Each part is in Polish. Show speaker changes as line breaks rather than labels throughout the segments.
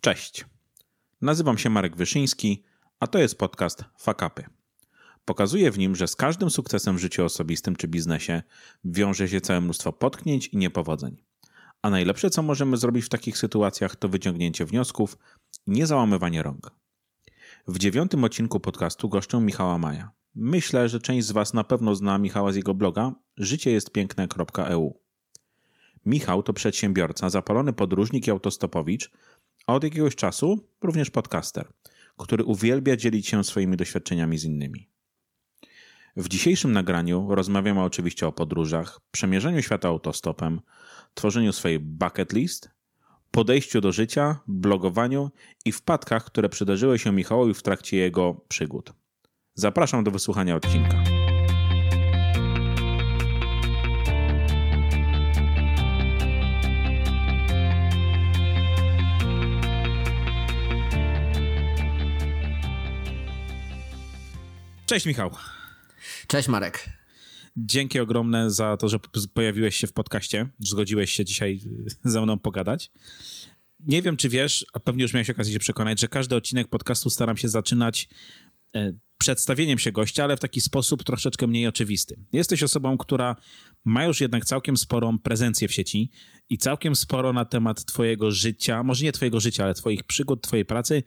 Cześć. Nazywam się Marek Wyszyński, a to jest podcast Fakapy. Pokazuję w nim, że z każdym sukcesem w życiu osobistym czy biznesie wiąże się całe mnóstwo potknięć i niepowodzeń. A najlepsze, co możemy zrobić w takich sytuacjach, to wyciągnięcie wniosków i nie załamywanie rąk. W dziewiątym odcinku podcastu goszczę Michała Maja. Myślę, że część z Was na pewno zna Michała z jego bloga życiejestpiękne.eu. Michał to przedsiębiorca, zapalony podróżnik i autostopowicz, a od jakiegoś czasu również podcaster, który uwielbia dzielić się swoimi doświadczeniami z innymi. W dzisiejszym nagraniu rozmawiamy oczywiście o podróżach, przemierzeniu świata autostopem, tworzeniu swojej bucket list, podejściu do życia, blogowaniu i wpadkach, które przydarzyły się Michałowi w trakcie jego przygód. Zapraszam do wysłuchania odcinka. Cześć Michał.
Cześć Marek.
Dzięki ogromne za to, że pojawiłeś się w podcaście. Zgodziłeś się dzisiaj ze mną pogadać. Nie wiem, czy wiesz, a pewnie już miałeś okazję się przekonać, że każdy odcinek podcastu staram się zaczynać e, przedstawieniem się gościa, ale w taki sposób troszeczkę mniej oczywisty. Jesteś osobą, która ma już jednak całkiem sporą prezencję w sieci i całkiem sporo na temat twojego życia, może nie twojego życia, ale twoich przygód, twojej pracy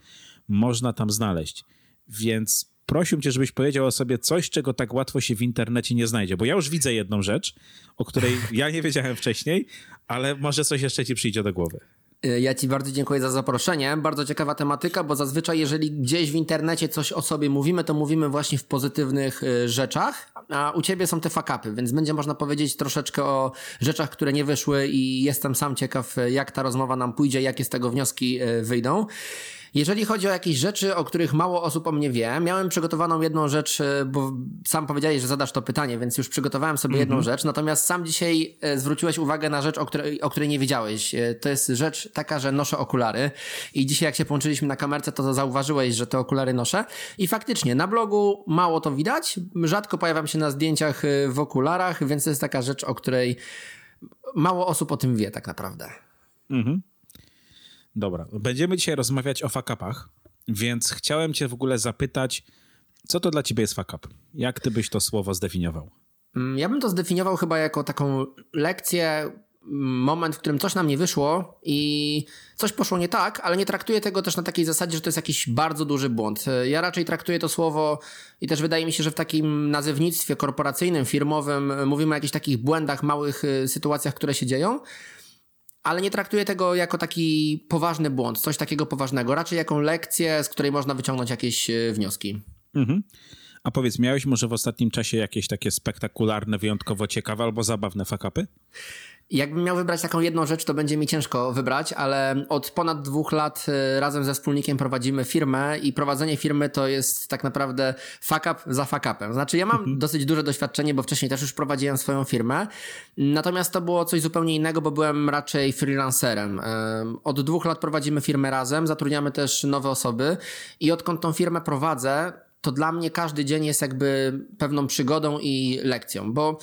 można tam znaleźć. Więc prosił cię, żebyś powiedział o sobie coś, czego tak łatwo się w internecie nie znajdzie. Bo ja już widzę jedną rzecz, o której ja nie wiedziałem wcześniej, ale może coś jeszcze ci przyjdzie do głowy.
E, ja Ci bardzo dziękuję za zaproszenie. Bardzo ciekawa tematyka, bo zazwyczaj, jeżeli gdzieś w internecie coś o sobie mówimy, to mówimy właśnie w pozytywnych e, rzeczach, a u Ciebie są te fakapy, więc będzie można powiedzieć troszeczkę o rzeczach, które nie wyszły i jestem sam ciekaw, e, jak ta rozmowa nam pójdzie, jakie z tego wnioski wyjdą. Jeżeli chodzi o jakieś rzeczy, o których mało osób o mnie wie, miałem przygotowaną jedną rzecz, e, bo sam powiedziałeś, że zadasz to pytanie, więc już przygotowałem sobie jedną mhm. rzecz. Natomiast sam dzisiaj e, zwróciłeś uwagę na rzecz, o której, o której nie wiedziałeś. E, to jest rzecz taka, że noszę okulary. I dzisiaj, jak się połączyliśmy na kamerce, to zauważyłeś, że te okulary noszę. I faktycznie, na blogu mało to widać. Rzadko pojawiam się na zdjęciach w okularach, więc to jest taka rzecz, o której mało osób o tym wie, tak naprawdę. Mhm.
Dobra, będziemy dzisiaj rozmawiać o fakapach, więc chciałem cię w ogóle zapytać, co to dla ciebie jest fakap? Jak ty byś to słowo zdefiniował?
Mm, ja bym to zdefiniował chyba jako taką lekcję, moment, w którym coś nam nie wyszło i coś poszło nie tak, ale nie traktuję tego też na takiej zasadzie, że to jest jakiś bardzo duży błąd. Ja raczej traktuję to słowo i też wydaje mi się, że w takim nazewnictwie korporacyjnym, firmowym mówimy o jakichś takich błędach, małych y, sytuacjach, które się dzieją ale nie traktuję tego jako taki poważny błąd, coś takiego poważnego, raczej jaką lekcję, z której można wyciągnąć jakieś e, wnioski. Mhm.
A powiedz, miałeś może w ostatnim czasie jakieś takie spektakularne, wyjątkowo ciekawe albo zabawne fakapy?
Jakbym miał wybrać taką jedną rzecz, to będzie mi ciężko wybrać, ale od ponad dwóch lat y, razem ze wspólnikiem prowadzimy firmę i prowadzenie firmy to jest tak naprawdę fuck up za fuck upem. Znaczy ja mam mhm. dosyć duże doświadczenie, bo wcześniej też już prowadziłem swoją firmę, natomiast to było coś zupełnie innego, bo byłem raczej freelancerem. Od dwóch lat prowadzimy firmę razem, zatrudniamy też nowe osoby i odkąd tą firmę prowadzę, to dla mnie każdy dzień jest jakby pewną przygodą i lekcją, bo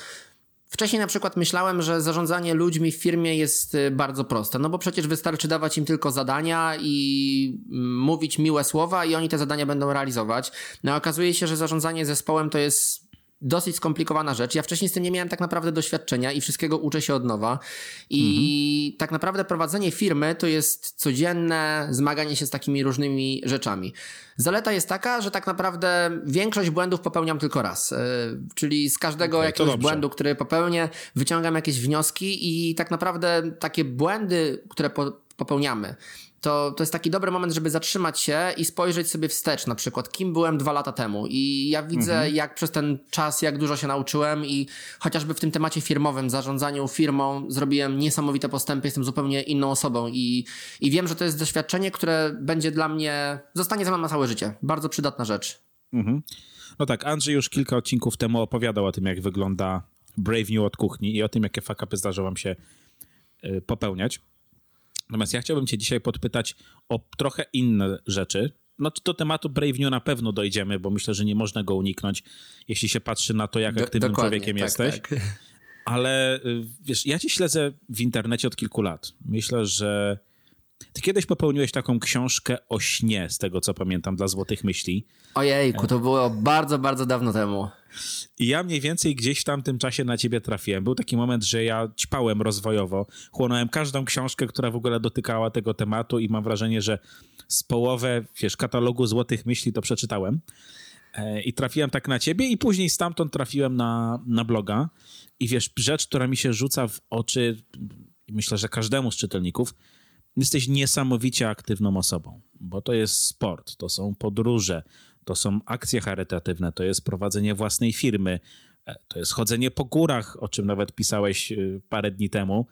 Wcześniej na przykład myślałem, że zarządzanie ludźmi w firmie jest y, bardzo proste, no bo przecież wystarczy dawać im tylko zadania i mm, mówić miłe słowa i oni te zadania będą realizować. No okazuje się, że zarządzanie zespołem to jest dosyć skomplikowana rzecz. Ja wcześniej z tym nie miałem tak naprawdę doświadczenia i wszystkiego uczę się od nowa. I mhm. tak naprawdę prowadzenie firmy to jest codzienne zmaganie się z takimi różnymi rzeczami. Zaleta jest taka, że tak naprawdę większość błędów popełniam tylko raz. Yy, czyli z każdego okay, jakiegoś błędu, który popełnię, wyciągam jakieś wnioski i tak naprawdę takie błędy, które po popełniamy, to, to jest taki dobry moment, żeby zatrzymać się i spojrzeć sobie wstecz, na przykład, kim byłem dwa lata temu. I ja widzę, mhm. jak przez ten czas, jak dużo się nauczyłem, i chociażby w tym temacie firmowym, zarządzaniu firmą, zrobiłem niesamowite postępy, jestem zupełnie inną osobą. I, i wiem, że to jest doświadczenie, które będzie dla mnie, zostanie ze mną na całe życie. Bardzo przydatna rzecz. Mhm.
No tak, Andrzej już kilka odcinków temu opowiadał o tym, jak wygląda Brave New od kuchni i o tym, jakie fakapy zdarza wam się y, popełniać. Natomiast ja chciałbym cię dzisiaj podpytać o trochę inne rzeczy. No do tematu Brave New na pewno dojdziemy, bo myślę, że nie można go uniknąć, jeśli się patrzy na to, jak do, aktywnym człowiekiem tak, jesteś. Tak. Ale y, wiesz, ja cię śledzę w internecie od kilku lat. Myślę, że Ty kiedyś popełniłeś taką książkę o śnie, z tego co pamiętam, dla Złotych Myśli.
Ojejku, to było bardzo, bardzo dawno temu.
I ja mniej więcej gdzieś w tamtym czasie na ciebie trafiłem. Był taki moment, że ja ćpałem rozwojowo, chłonąłem każdą książkę, która w ogóle dotykała tego tematu i mam wrażenie, że z połowę, wiesz, katalogu Złotych Myśli to przeczytałem. E, I trafiłem tak na ciebie i później stamtąd trafiłem na, na bloga. I wiesz, rzecz, która mi się rzuca w oczy, myślę, że każdemu z czytelników, jesteś niesamowicie aktywną osobą, bo to jest sport, to są podróże, to są akcje charytatywne, to jest prowadzenie własnej firmy, e, to jest chodzenie po górach, o czym nawet pisałeś e, parę dni temu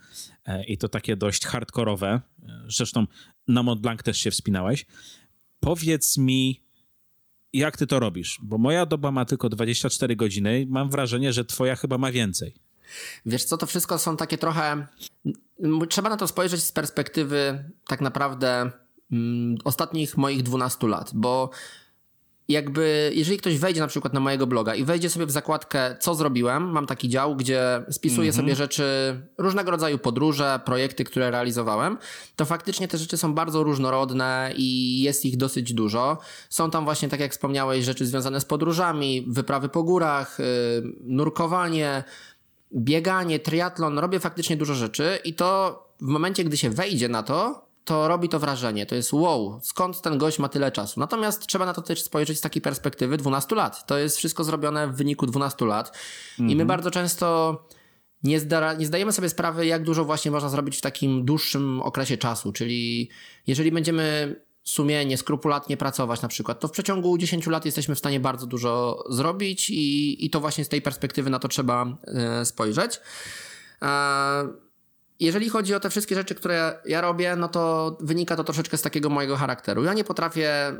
e, i to takie dość hardkorowe. Zresztą na Mont Blanc też się wspinałeś. Powiedz mi, jak ty to robisz? Bo moja doba ma tylko 24 godziny. Mam wrażenie, że twoja chyba ma więcej.
Wiesz co, to wszystko są takie trochę. Trzeba na to spojrzeć z perspektywy tak naprawdę mm, ostatnich moich 12 lat, bo jakby, jeżeli ktoś wejdzie na przykład na mojego bloga i wejdzie sobie w zakładkę, co zrobiłem, mam taki dział, gdzie spisuję sobie mhm. rzeczy, różnego rodzaju podróże, projekty, które realizowałem, to faktycznie te rzeczy są bardzo różnorodne i jest ich dosyć dużo. Są tam właśnie, tak jak wspomniałeś, rzeczy związane z podróżami, wyprawy po górach, yy, nurkowanie, bieganie, triatlon, robię faktycznie dużo rzeczy i to w momencie, gdy się wejdzie na to, to robi to wrażenie. To jest wow, skąd ten gość ma tyle czasu? Natomiast trzeba na to też spojrzeć z takiej perspektywy 12 lat. To jest wszystko zrobione w wyniku 12 lat i my mhm. bardzo często nie, zda, nie zdajemy sobie sprawy, jak dużo właśnie można zrobić w takim dłuższym okresie czasu. Czyli jeżeli będziemy sumienie, skrupulatnie pracować na przykład, to w przeciągu 10 lat jesteśmy w stanie bardzo dużo zrobić i, i to właśnie z tej perspektywy na to trzeba e, spojrzeć. E, jeżeli chodzi o te wszystkie rzeczy, które ja robię, no to wynika to troszeczkę z takiego mojego charakteru. Ja nie potrafię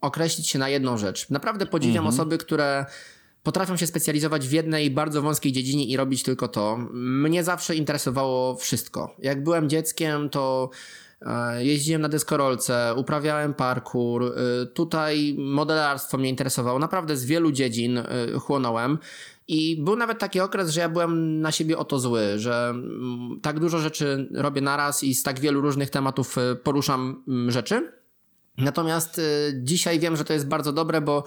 określić się na jedną rzecz. Naprawdę podziwiam mhm. osoby, które potrafią się specjalizować w jednej bardzo wąskiej dziedzinie i robić tylko to. Mnie zawsze interesowało wszystko. Jak byłem dzieckiem, to jeździłem na deskorolce, uprawiałem parkour. E, tutaj modelarstwo mnie interesowało. Naprawdę z wielu dziedzin e, chłonąłem. I był nawet taki okres, że ja byłem na siebie o to zły, że mm, tak dużo rzeczy robię naraz i z tak wielu różnych tematów poruszam mm, rzeczy. Natomiast dzisiaj wiem, że to jest bardzo dobre, bo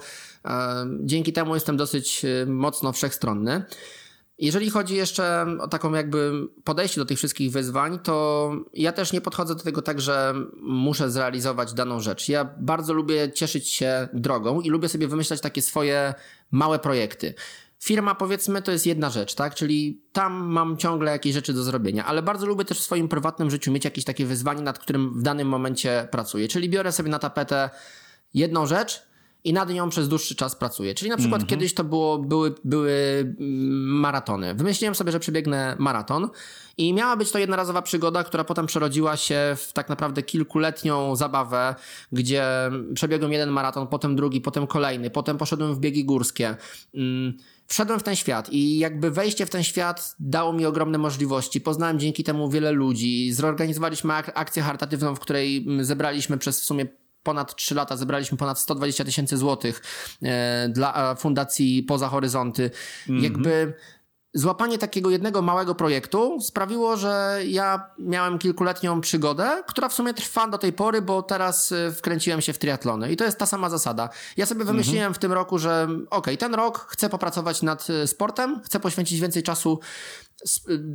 dzięki temu jestem dosyć mocno wszechstronny. Jeżeli chodzi jeszcze o taką jakby podejście do tych wszystkich wyzwań, to ja też nie podchodzę do tego tak, że muszę zrealizować daną rzecz. Ja bardzo lubię cieszyć się drogą i lubię sobie wymyślać takie swoje małe projekty. Firma, powiedzmy, to jest jedna rzecz, tak? Czyli tam mam ciągle jakieś rzeczy do zrobienia, ale bardzo lubię też w swoim prywatnym życiu mieć jakieś takie wyzwanie, nad którym w danym momencie pracuję. Czyli biorę sobie na tapetę jedną rzecz, i nad nią przez dłuższy czas pracuję. Czyli na przykład mm -hmm. kiedyś to było, były, były mm, maratony. Wymyśliłem sobie, że przebiegnę maraton i miała być to jednorazowa przygoda, która potem przerodziła się w tak naprawdę kilkuletnią zabawę, gdzie przebiegłem jeden maraton, potem drugi, potem kolejny, potem poszedłem w biegi górskie. Mm, wszedłem w ten świat i jakby wejście w ten świat dało mi ogromne możliwości. Poznałem dzięki temu wiele ludzi. Zorganizowaliśmy ak akcję charytatywną, w której mm, zebraliśmy przez w sumie ponad 3 lata zebraliśmy ponad 120 tysięcy złotych e, dla Fundacji Poza Horyzonty. Mm -hmm. Jakby złapanie takiego jednego małego projektu sprawiło, że ja miałem kilkuletnią przygodę, która w sumie trwa do tej pory, bo teraz e, wkręciłem się w triatlony. I to jest ta sama zasada. Ja sobie wymyśliłem mm -hmm. w tym roku, że ok, ten rok chcę popracować nad e, sportem, chcę poświęcić więcej czasu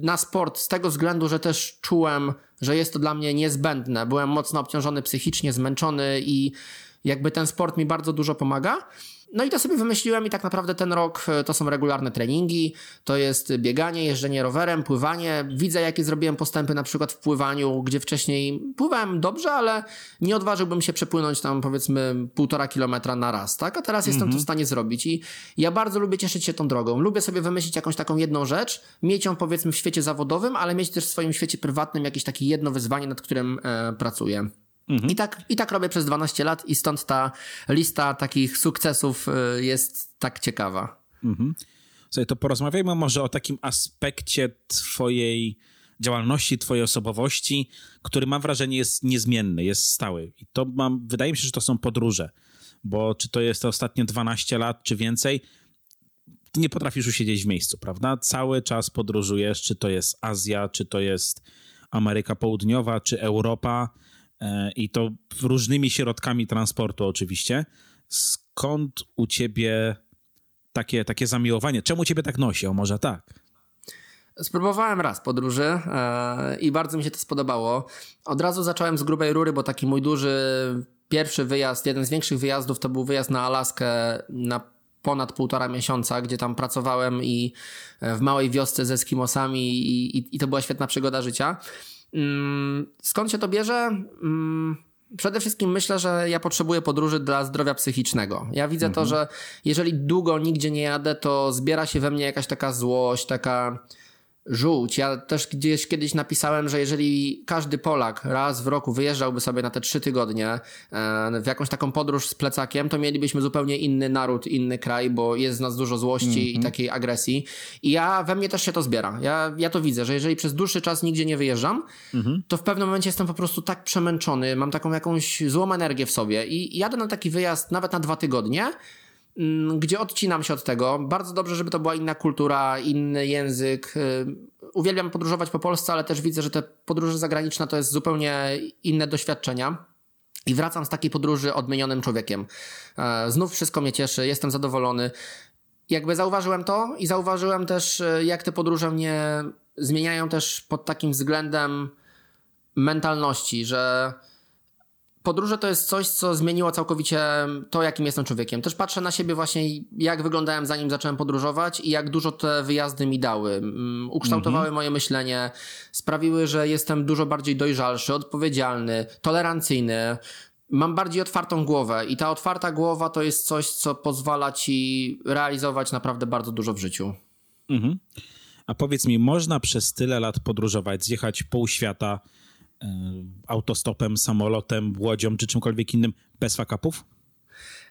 na sport z tego względu, że też czułem, że jest to dla mnie niezbędne. Byłem mocno obciążony psychicznie, zmęczony i jakby ten sport mi bardzo dużo pomaga. No i to sobie wymyśliłem i tak naprawdę ten rok e, to są regularne treningi, to jest bieganie, jeżdżenie rowerem, pływanie. Widzę, jakie zrobiłem postępy na przykład w pływaniu, gdzie wcześniej pływałem dobrze, ale nie odważyłbym się przepłynąć tam powiedzmy półtora kilometra na raz, tak? A teraz jestem to w mhm. stanie zrobić i ja bardzo lubię cieszyć się tą drogą. Lubię sobie wymyślić jakąś taką jedną rzecz, mieć ją powiedzmy w świecie zawodowym, ale mieć też w swoim świecie prywatnym jakieś takie jedno wyzwanie, nad którym e, pracuję. Mhm. I, tak, I tak robię przez 12 lat i stąd ta lista takich sukcesów y, jest tak ciekawa. Mhm.
Słuchaj, to porozmawiajmy może o takim aspekcie twojej działalności, twojej osobowości, który mam wrażenie jest niezmienny, jest stały. I to mam, wydaje mi się, że to są podróże, bo czy to jest ostatnie 12 lat, czy więcej, ty nie potrafisz usiedzieć w miejscu, prawda? Cały czas podróżujesz, czy to jest Azja, czy to jest Ameryka Południowa, czy Europa, i to różnymi środkami transportu oczywiście. Skąd u ciebie takie, takie zamiłowanie? Czemu ciebie tak nosi? O może tak?
Spróbowałem raz podróży e, i bardzo mi się to spodobało. Od razu zacząłem z grubej rury, bo taki mój duży pierwszy wyjazd, jeden z większych wyjazdów to był wyjazd na Alaskę na ponad półtora miesiąca, gdzie tam pracowałem i e, w małej wiosce z Eskimosami i, i, i to była świetna przygoda życia. Mm, skąd się to bierze? Mm, przede wszystkim myślę, że ja potrzebuję podróży dla zdrowia psychicznego. Ja widzę mhm. to, że jeżeli długo nigdzie nie jadę, to zbiera się we mnie jakaś taka złość, taka żółć. Ja też gdzieś kiedyś napisałem, że jeżeli każdy Polak raz w roku wyjeżdżałby sobie na te trzy tygodnie e, w jakąś taką podróż z plecakiem, to mielibyśmy zupełnie inny naród, inny kraj, bo jest z nas dużo złości mm -hmm. i mhm. takiej agresji. I ja, we mnie też się to zbiera. Ja, ja to widzę, że jeżeli przez dłuższy czas nigdzie nie wyjeżdżam, mm -hmm. to w pewnym momencie jestem po prostu tak przemęczony, mam taką jakąś złą energię w sobie i jadę na taki wyjazd nawet na dwa tygodnie, gdzie odcinam się od tego. Bardzo dobrze, żeby to była inna kultura, inny język. Y, uwielbiam podróżować po Polsce, ale też widzę, że te podróże zagraniczne to jest zupełnie inne doświadczenia. I wracam z takiej podróży odmienionym człowiekiem. E, znów wszystko mnie cieszy, jestem zadowolony. Jakby zauważyłem to i zauważyłem też, y, jak te podróże mnie zmieniają też pod takim względem mentalności, że podróże to jest coś, co zmieniło całkowicie to, jakim jestem człowiekiem. Też patrzę na siebie właśnie, jak wyglądałem zanim zacząłem podróżować i jak dużo te wyjazdy mi dały. Mm, ukształtowały mhm. moje myślenie, sprawiły, że jestem dużo bardziej dojrzalszy, odpowiedzialny, tolerancyjny. Mam bardziej otwartą głowę i ta otwarta głowa to jest coś, co pozwala ci realizować naprawdę bardzo dużo w życiu. Mhm.
A powiedz mi, można przez tyle lat podróżować, zjechać pół świata, autostopem, samolotem, łodzią czy czymkolwiek innym bez fakapów?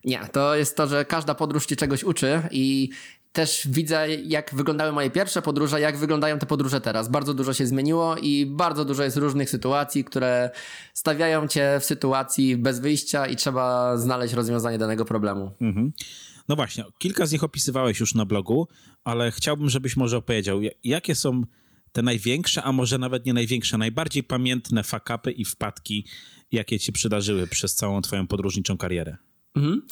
Nie, to jest to, że każda podróż ci czegoś uczy i też widzę, jak wyglądały moje pierwsze podróże, jak wyglądają te podróże teraz. Bardzo dużo się zmieniło i bardzo dużo jest różnych sytuacji, które stawiają cię w sytuacji bez wyjścia i trzeba znaleźć rozwiązanie danego problemu. Mhm.
No właśnie, kilka z nich opisywałeś już na blogu, ale chciałbym, żebyś może opowiedział, jakie są te największe, a może nawet nie największe, najbardziej pamiętne fakapy i wpadki, jakie ci przydarzyły przez całą twoją podróżniczą karierę? Mhm.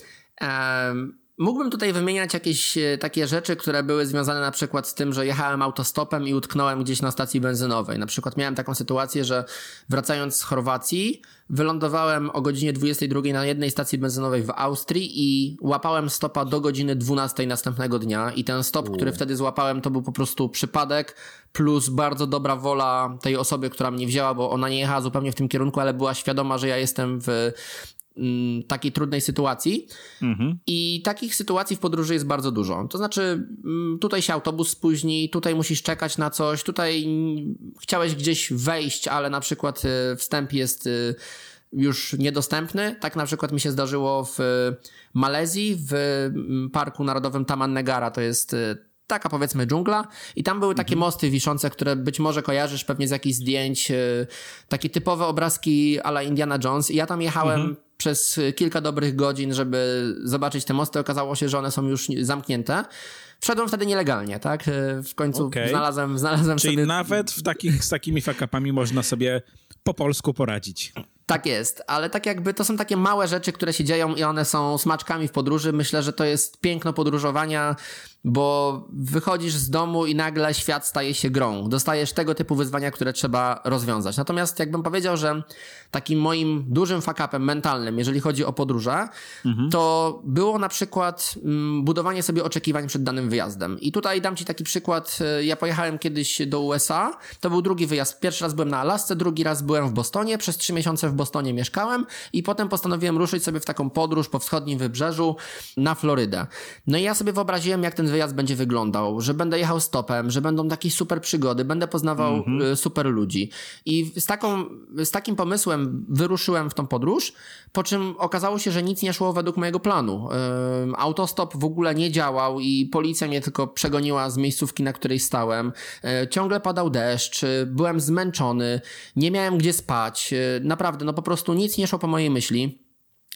Um, Mógłbym tutaj wymieniać jakieś e, takie rzeczy, które były związane na przykład z tym, że jechałem autostopem i utknąłem gdzieś na stacji benzynowej. Na przykład miałem taką sytuację, że wracając z Chorwacji, wylądowałem o godzinie 22 na jednej stacji benzynowej w Austrii i łapałem stopa do godziny 12 następnego dnia. I ten stop, U. który wtedy złapałem, to był po prostu przypadek plus bardzo dobra wola tej osoby, która mnie wzięła, bo ona nie jechała zupełnie w tym kierunku, ale była świadoma, że ja jestem w Mm, takiej trudnej sytuacji. Mhm. I takich sytuacji w podróży jest bardzo dużo. To znaczy, mm, tutaj się autobus spóźni, tutaj musisz czekać na coś, tutaj chciałeś gdzieś wejść, ale na przykład y, wstęp jest y, już niedostępny. Tak na przykład mi się zdarzyło w Malezji, w mm, Parku Narodowym Taman Negara. To jest y, taka powiedzmy dżungla i tam były takie mhm. mosty wiszące, które być może kojarzysz pewnie z jakichś zdjęć, takie typowe obrazki ala Indiana Jones i ja tam jechałem mhm przez kilka dobrych godzin, żeby zobaczyć te mosty. Okazało się, że one są już zamknięte. Wszedłem wtedy nielegalnie, tak? W końcu okay. znalazłem, znalazłem
Czyli
sobie...
nawet w takich, z takimi fakapami można sobie po polsku poradzić.
Tak jest, ale tak jakby to są takie małe rzeczy, które się dzieją i one są smaczkami w podróży. Myślę, że to jest piękno podróżowania bo wychodzisz z domu i nagle świat staje się grą. Dostajesz tego typu wyzwania, które trzeba rozwiązać. Natomiast jakbym powiedział, że takim moim dużym fakapem mentalnym, jeżeli chodzi o podróże, mhm. to było na przykład mm, budowanie sobie oczekiwań przed danym wyjazdem. I tutaj dam ci taki przykład. E, ja pojechałem kiedyś do USA. To był drugi wyjazd. Pierwszy raz byłem na Alasce, drugi raz byłem w Bostonie. Przez trzy miesiące w Bostonie mieszkałem i potem postanowiłem ruszyć sobie w taką podróż po wschodnim wybrzeżu na Florydę. No i ja sobie wyobraziłem, jak ten wyjazd będzie wyglądał, że będę jechał stopem, że będą takie super przygody, będę poznawał mm -hmm. super ludzi. I z, taką, z takim pomysłem wyruszyłem w tą podróż, po czym okazało się, że nic nie szło według mojego planu. Autostop w ogóle nie działał i policja mnie tylko przegoniła z miejscówki, na której stałem. E, ciągle padał deszcz, byłem zmęczony, nie miałem gdzie spać. Naprawdę, no po prostu nic nie szło po mojej myśli.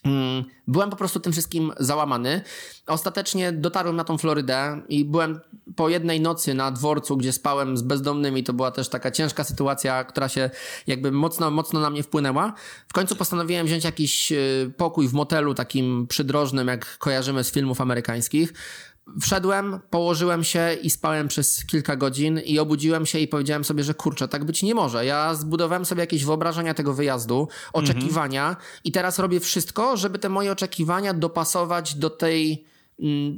Mm, byłem po prostu tym wszystkim załamany. Ostatecznie dotarłem na tą Florydę i byłem po jednej nocy na dworcu, gdzie spałem z bezdomnymi. To była też taka ciężka sytuacja, która się jakby mocno, mocno na mnie wpłynęła. W końcu postanowiłem wziąć jakiś y, pokój w motelu takim przydrożnym, jak kojarzymy z filmów amerykańskich. Wszedłem, położyłem się i spałem przez kilka godzin i obudziłem się i powiedziałem sobie, że kurczę, tak być nie może. Ja zbudowałem sobie jakieś wyobrażenia tego wyjazdu, oczekiwania mhm. i teraz robię wszystko, żeby te moje oczekiwania dopasować do tej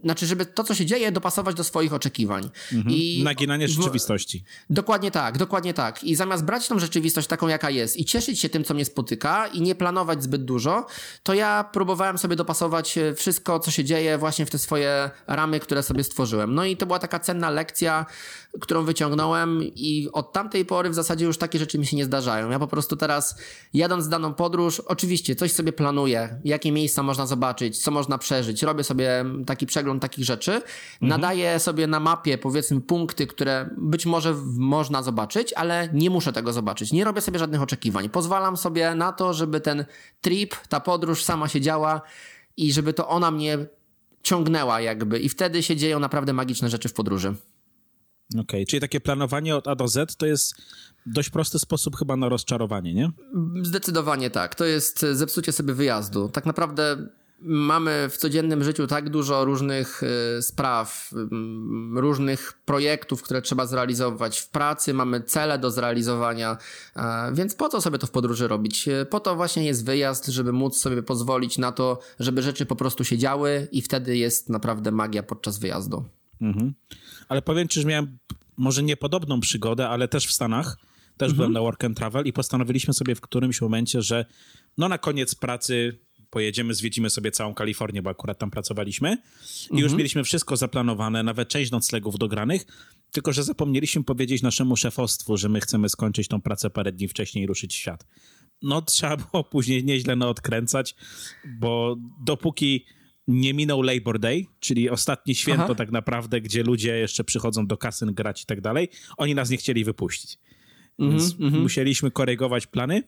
znaczy, żeby to, co się dzieje, dopasować do swoich oczekiwań.
Mhm. I Naginanie rzeczywistości.
W... Dokładnie tak, dokładnie tak. I zamiast brać tą rzeczywistość taką, jaka jest i cieszyć się tym, co mnie spotyka i nie planować zbyt dużo, to ja próbowałem sobie dopasować e, wszystko, co się dzieje właśnie w te swoje ramy, które sobie stworzyłem. No i to była taka cenna lekcja, którą wyciągnąłem i od tamtej pory w zasadzie już takie rzeczy mi się nie zdarzają. Ja po prostu teraz jadąc daną podróż, oczywiście coś sobie planuję, jakie miejsca można zobaczyć, co można przeżyć, robię sobie taki przegląd takich rzeczy, mhm. nadaję sobie na mapie powiedzmy punkty, które być może można zobaczyć, ale nie muszę tego zobaczyć. Nie robię sobie żadnych oczekiwań. Pozwalam sobie na to, żeby ten trip, ta podróż sama się działa i żeby to ona mnie ciągnęła jakby i wtedy się dzieją naprawdę magiczne rzeczy w podróży.
Okej, okay, czyli takie planowanie od A do Z to jest dość prosty sposób chyba na rozczarowanie, nie?
Zdecydowanie tak. To jest zepsucie sobie wyjazdu. Tak naprawdę mamy w codziennym życiu tak dużo różnych y, spraw, y, różnych projektów, które trzeba zrealizować w pracy, mamy cele do zrealizowania, więc po co sobie to w podróży robić? Po to właśnie jest wyjazd, żeby móc sobie pozwolić na to, żeby rzeczy po prostu się działy i wtedy jest naprawdę magia podczas wyjazdu. Mhm.
Ale powiem ci, że miałem może niepodobną przygodę, ale też w Stanach. Też mhm. byłem na work and travel i postanowiliśmy sobie w którymś momencie, że no na koniec pracy pojedziemy, zwiedzimy sobie całą Kalifornię, bo akurat tam pracowaliśmy i mhm. już mieliśmy wszystko zaplanowane, nawet część noclegów dogranych, tylko że zapomnieliśmy powiedzieć naszemu szefostwu, że my chcemy skończyć tą pracę parę dni wcześniej i ruszyć w świat. No trzeba było później nieźle naodkręcać, bo dopóki nie minął Labor Day, czyli ostatnie święto Aha. tak naprawdę, gdzie ludzie jeszcze przychodzą do kasyn grać i tak dalej, oni nas nie chcieli wypuścić. Mm -hmm, Więc mm -hmm. musieliśmy korygować plany.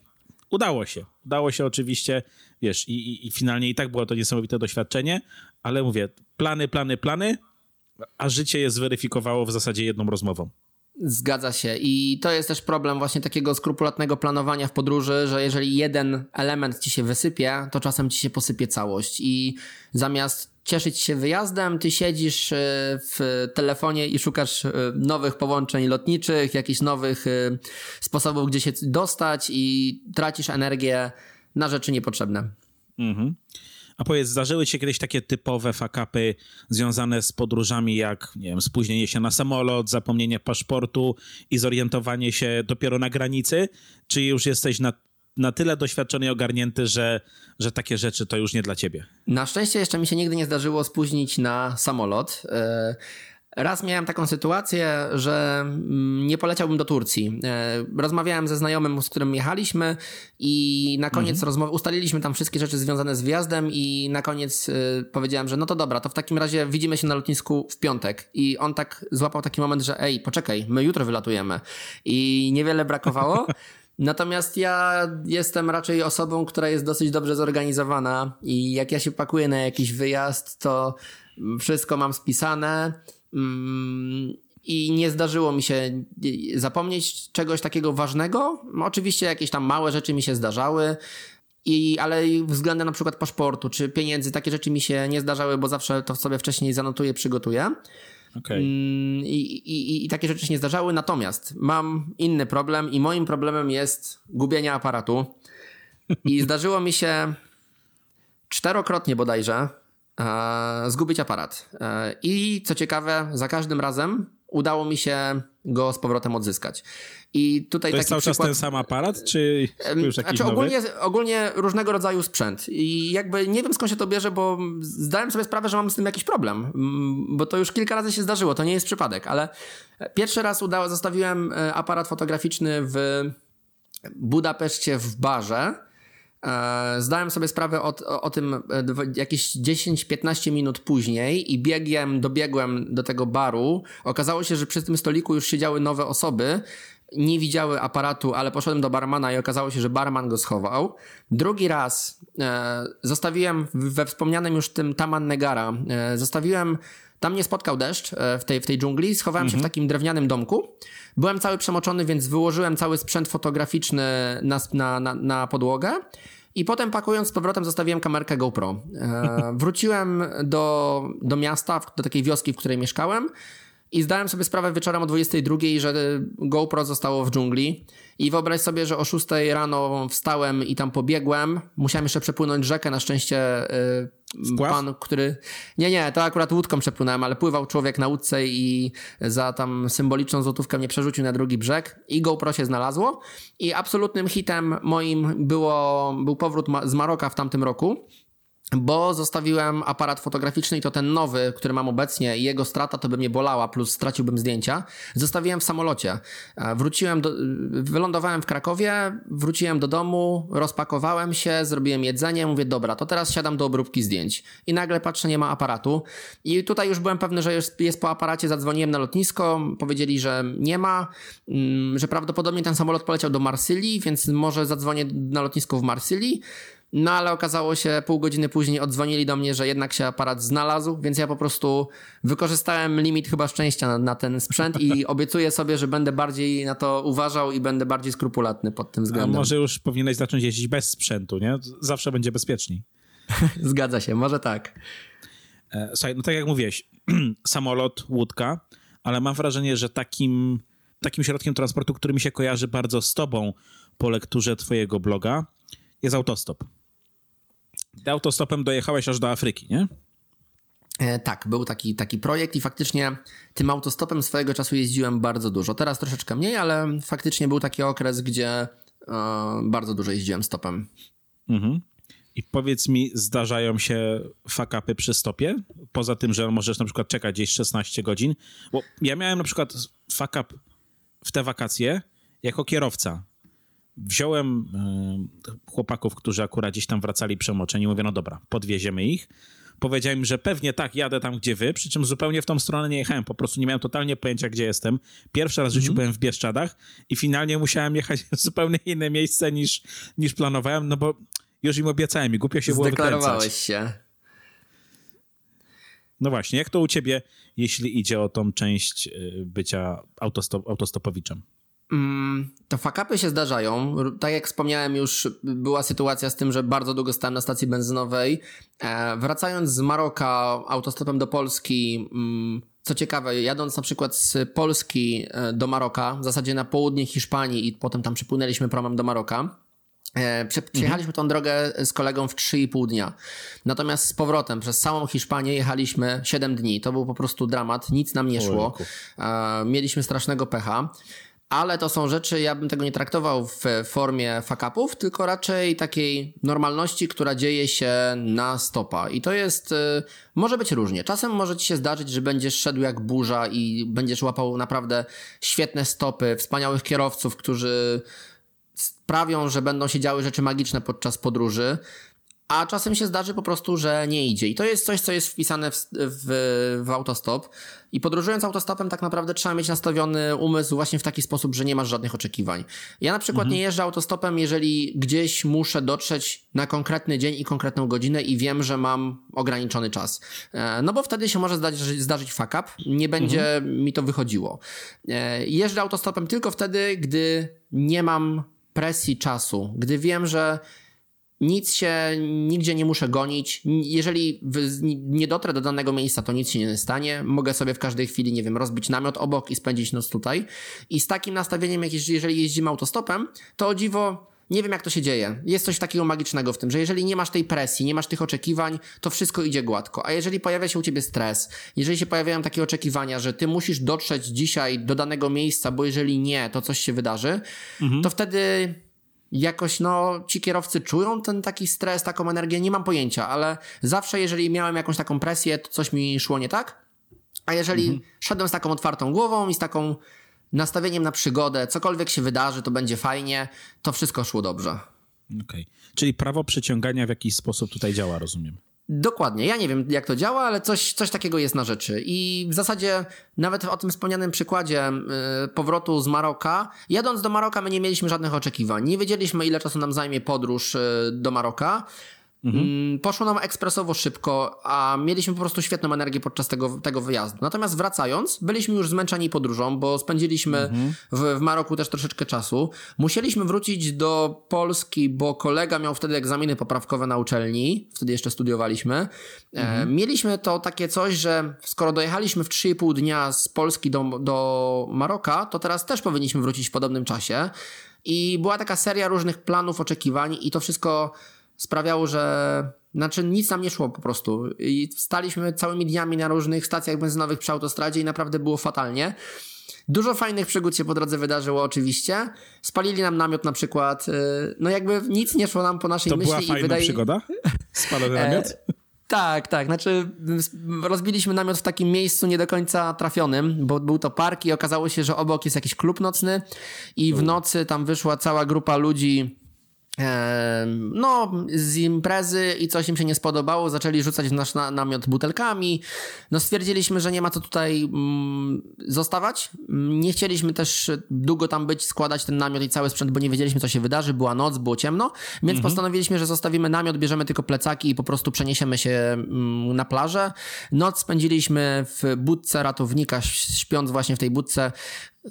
Udało się. Udało się oczywiście, wiesz, i, i, i finalnie i tak było to niesamowite doświadczenie, ale mówię, plany, plany, plany, a życie je zweryfikowało w zasadzie jedną rozmową.
Zgadza się. I to jest też problem właśnie takiego skrupulatnego planowania w podróży, że jeżeli jeden element ci się wysypie, to czasem ci się posypie całość. I zamiast cieszyć się wyjazdem, ty siedzisz e, w telefonie i szukasz e, nowych połączeń lotniczych, jakichś nowych e, sposobów, gdzie się dostać i tracisz energię na rzeczy niepotrzebne. Mhm.
A powiedz, zdarzyły się kiedyś takie typowe fakapy związane z podróżami, jak nie wiem, spóźnienie się na samolot, zapomnienie paszportu i zorientowanie się dopiero na granicy? Czy już jesteś na, na tyle doświadczony i ogarnięty, że, że takie rzeczy to już nie dla ciebie?
Na szczęście jeszcze mi się nigdy nie zdarzyło spóźnić na samolot. Raz miałem taką sytuację, że mm, nie poleciałbym do Turcji. E, rozmawiałem ze znajomym, z którym jechaliśmy i na koniec mhm. rozmowy ustaliliśmy tam wszystkie rzeczy związane z wjazdem i na koniec e, powiedziałem, że no to dobra, to w takim razie widzimy się na lotnisku w piątek. I on tak złapał taki moment, że ej, poczekaj, my jutro wylatujemy. I niewiele brakowało. Natomiast ja jestem raczej osobą, która jest dosyć dobrze zorganizowana i jak ja się pakuję na jakiś wyjazd, to wszystko mam spisane I nie zdarzyło mi się zapomnieć czegoś takiego ważnego. Oczywiście jakieś tam małe rzeczy mi się zdarzały, i, ale względem na przykład paszportu czy pieniędzy, takie rzeczy mi się nie zdarzały, bo zawsze to sobie wcześniej zanotuję, przygotuję. Okay. Mm, I, i, I takie rzeczy się nie zdarzały. Natomiast mam inny problem, i moim problemem jest gubienie aparatu. I zdarzyło mi się czterokrotnie bodajże zgubić aparat. E, I co ciekawe, za każdym razem udało mi się go z powrotem odzyskać. I tutaj
to jest cały przykład... czas ten sam aparat, czy już jakiś znaczy,
ogólnie, ogólnie różnego rodzaju sprzęt. I jakby nie wiem skąd się to bierze, bo zdałem sobie sprawę, że mam z tym jakiś problem, bo to już kilka razy się zdarzyło, to nie jest przypadek, ale pierwszy raz udało, zostawiłem e, aparat fotograficzny w Budapeszcie w barze E, zdałem sobie sprawę o, o, tym e, jakieś 10-15 minut później i biegiem dobiegłem do tego baru. Okazało się, że przy tym stoliku już siedziały nowe osoby nie widziały aparatu, ale poszedłem do barmana i okazało się, że barman go schował. Drugi raz e, zostawiłem we wspomnianym już tym Taman Negara, e, zostawiłem tam mnie spotkał deszcz e, w tej, w tej dżungli, schowałem się w takim drewnianym domku. Byłem cały przemoczony, więc wyłożyłem cały sprzęt fotograficzny na, na, na, na podłogę. I potem pakując z powrotem zostawiłem kamerkę GoPro. E, wróciłem do, do miasta, do takiej wioski, w której mieszkałem i zdałem sobie sprawę wieczorem o 22, że GoPro zostało w dżungli. I wyobraź sobie, że o 6 rano wstałem i tam pobiegłem. Musiałem jeszcze przepłynąć rzekę. Na szczęście yy, pan, który. Nie, nie, to akurat łódką przepłynąłem, ale pływał człowiek na łódce i za tam symboliczną złotówkę mnie przerzucił na drugi brzeg. I GoPro się znalazło. I absolutnym hitem moim było, był powrót z Maroka w tamtym roku bo zostawiłem aparat fotograficzny i to ten nowy, który mam obecnie i jego strata to by mnie bolała, plus straciłbym zdjęcia. Zostawiłem w samolocie. E, wróciłem do, wylądowałem w Krakowie, wróciłem do domu, rozpakowałem się, zrobiłem jedzenie, mówię, dobra, to teraz siadam do obróbki zdjęć. I nagle patrzę, nie ma aparatu. I tutaj już byłem pewny, że jest, jest po aparacie, zadzwoniłem na lotnisko, powiedzieli, że nie ma, mm, że prawdopodobnie ten samolot poleciał do Marsylii, więc może zadzwonię na lotnisko w Marsylii. No ale okazało się, pół godziny później odzwonili do mnie, że jednak się aparat znalazł, więc ja po prostu wykorzystałem limit chyba szczęścia na, na ten sprzęt i obiecuję sobie, że będę bardziej na to uważał i będę bardziej skrupulatny pod tym względem.
A może już powinieneś zacząć jeździć bez sprzętu, nie? Zawsze będzie bezpieczniej.
Zgadza się, może tak.
E, słuchaj, no tak jak mówiłeś, samolot, łódka, ale mam wrażenie, że takim, takim środkiem transportu, który mi się kojarzy bardzo z tobą po lekturze twojego bloga, jest autostop. Autostopem dojechałeś aż do Afryki, nie?
E, tak, był taki, taki projekt i faktycznie tym autostopem swojego czasu jeździłem bardzo dużo. Teraz troszeczkę mniej, ale faktycznie był taki okres, gdzie e, bardzo dużo jeździłem stopem. Mhm.
I powiedz mi, zdarzają się fakapy przy stopie? Poza tym, że możesz na przykład czekać gdzieś 16 godzin? Bo ja miałem na przykład fakap w te wakacje jako kierowca wziąłem e, chłopaków, którzy akurat gdzieś tam wracali przemoczeni, mówię, no dobra, podwieziemy ich. Powiedziałem że pewnie tak, jadę tam, gdzie wy, przy czym zupełnie w tą stronę nie jechałem, po prostu nie miałem totalnie pojęcia, gdzie jestem. Pierwszy raz w życiu mm byłem w Bieszczadach i finalnie musiałem jechać w zupełnie inne miejsce niż, niż planowałem, no bo już im obiecałem i głupio się było
Zdeklarowałeś się.
No właśnie, jak to u ciebie, jeśli idzie o tą część y, bycia autostop, autostopowiczem?
Mm, to fakapy się zdarzają. Tak jak wspomniałem już, była sytuacja z tym, że bardzo długo stałem na stacji benzynowej. E, wracając z Maroka autostopem do Polski, mm, co ciekawe, jadąc na przykład z Polski e, do Maroka, w zasadzie na południe Hiszpanii i potem tam przypłynęliśmy promem do Maroka, e, Przejechaliśmy mhm. tą drogę z kolegą w 3,5 dnia. Natomiast z powrotem przez całą Hiszpanię jechaliśmy 7 dni. To był po prostu dramat, nic nam nie szło. Mieliśmy strasznego pecha ale to są rzeczy, ja bym tego nie traktował w formie fakapów, tylko raczej takiej normalności, która dzieje się na stopa. I to jest, y, może być różnie. Czasem może ci się zdarzyć, że będziesz szedł jak burza i będziesz łapał naprawdę świetne stopy, wspaniałych kierowców, którzy sprawią, że będą się działy rzeczy magiczne podczas podróży a czasem się zdarzy po prostu, że nie idzie. I to jest coś, co jest wpisane w, w, w, autostop. I podróżując autostopem, tak naprawdę trzeba mieć nastawiony umysł właśnie w taki sposób, że nie masz żadnych oczekiwań. Ja na przykład mhm. nie jeżdżę autostopem, jeżeli gdzieś muszę dotrzeć na konkretny dzień i konkretną godzinę i wiem, że mam ograniczony czas. E, no bo wtedy się może zdarzyć, zdarzyć fuck up, nie będzie mhm. mi to wychodziło. E, jeżdżę autostopem tylko wtedy, gdy nie mam presji czasu, gdy wiem, że nic się, nigdzie nie muszę gonić. Jeżeli nie dotrę do danego miejsca, to nic się nie stanie. Mogę sobie w każdej chwili, nie wiem, rozbić namiot obok i spędzić noc tutaj. I z takim nastawieniem, jak jeżeli jeździmy autostopem, to o dziwo nie wiem jak to się dzieje. Jest coś takiego magicznego w tym, że jeżeli nie masz tej presji, nie masz tych oczekiwań, to wszystko idzie gładko. A jeżeli pojawia się u ciebie stres, jeżeli się pojawiają takie oczekiwania, że ty musisz dotrzeć dzisiaj do danego miejsca, bo jeżeli nie, to coś się wydarzy, mhm. to wtedy jakoś no ci kierowcy czują ten taki stres, taką energię, nie mam pojęcia, ale zawsze jeżeli miałem jakąś taką presję, to coś mi szło nie tak. A jeżeli mhm. szedłem z taką otwartą głową i z taką nastawieniem na przygodę, cokolwiek się wydarzy, to będzie fajnie, to wszystko szło dobrze.
Okej. Okay. Czyli prawo przyciągania w jakiś sposób tutaj działa, rozumiem.
Dokładnie. Ja nie wiem, jak to działa, ale coś, coś takiego jest na rzeczy. I w zasadzie nawet o tym wspomnianym przykładzie yy, powrotu z Maroka, jadąc do Maroka, my nie mieliśmy żadnych oczekiwań. Nie wiedzieliśmy, ile czasu nam zajmie podróż yy, do Maroka. Mhm. Mm, poszło nam ekspresowo szybko, a mieliśmy po prostu świetną energię podczas tego, tego wyjazdu. Natomiast wracając, byliśmy już zmęczeni podróżą, bo spędziliśmy mhm. w, w Maroku też troszeczkę czasu. Musieliśmy wrócić do Polski, bo kolega miał wtedy egzaminy poprawkowe na uczelni, wtedy jeszcze studiowaliśmy. E, mhm. Mieliśmy to takie coś, że skoro dojechaliśmy w 3,5 dnia z Polski do, do Maroka, to teraz też powinniśmy wrócić w podobnym czasie. I była taka seria różnych planów, oczekiwań, i to wszystko sprawiało, że znaczy nic nam nie szło po prostu. I staliśmy całymi dniami na różnych stacjach benzynowych przy autostradzie i naprawdę było fatalnie. Dużo fajnych przygód się po drodze wydarzyło oczywiście. Spalili nam namiot na przykład. Y, no jakby nic nie szło nam po naszej
to
myśli.
To była fajna wydaje... przygoda? Spalony namiot? E,
tak, tak. Znaczy rozbiliśmy namiot w takim miejscu nie do końca trafionym, bo był to park i okazało się, że obok jest jakiś klub nocny i w nocy tam wyszła cała grupa ludzi no, z imprezy i coś im się nie spodobało, zaczęli rzucać w nasz namiot butelkami. No, stwierdziliśmy, że nie ma co tutaj mm, zostawać. Nie chcieliśmy też długo tam być, składać ten namiot i cały sprzęt, bo nie wiedzieliśmy, co się wydarzy. Była noc, było ciemno, więc mhm. postanowiliśmy, że zostawimy namiot, bierzemy tylko plecaki i po prostu przeniesiemy się mm, na plażę. Noc spędziliśmy w budce ratownika, śpiąc właśnie w tej budce.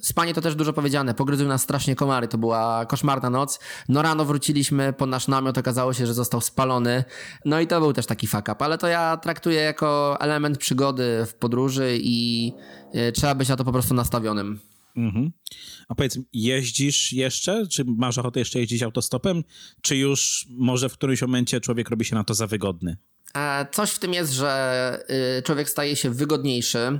Spanie to też dużo powiedziane. Pogryzły nas strasznie komary. To była koszmarna noc. No rano wróciliśmy po nasz namiot. Okazało się, że został spalony. No i to był też taki fuck up. Ale to ja traktuję jako element przygody w podróży i y, trzeba być na to po prostu nastawionym. Mhm.
A powiedz, jeździsz jeszcze? Czy masz ochotę jeszcze jeździć autostopem? Czy już może w którymś momencie człowiek robi się na to za wygodny?
E, coś w tym jest, że y, człowiek staje się wygodniejszy.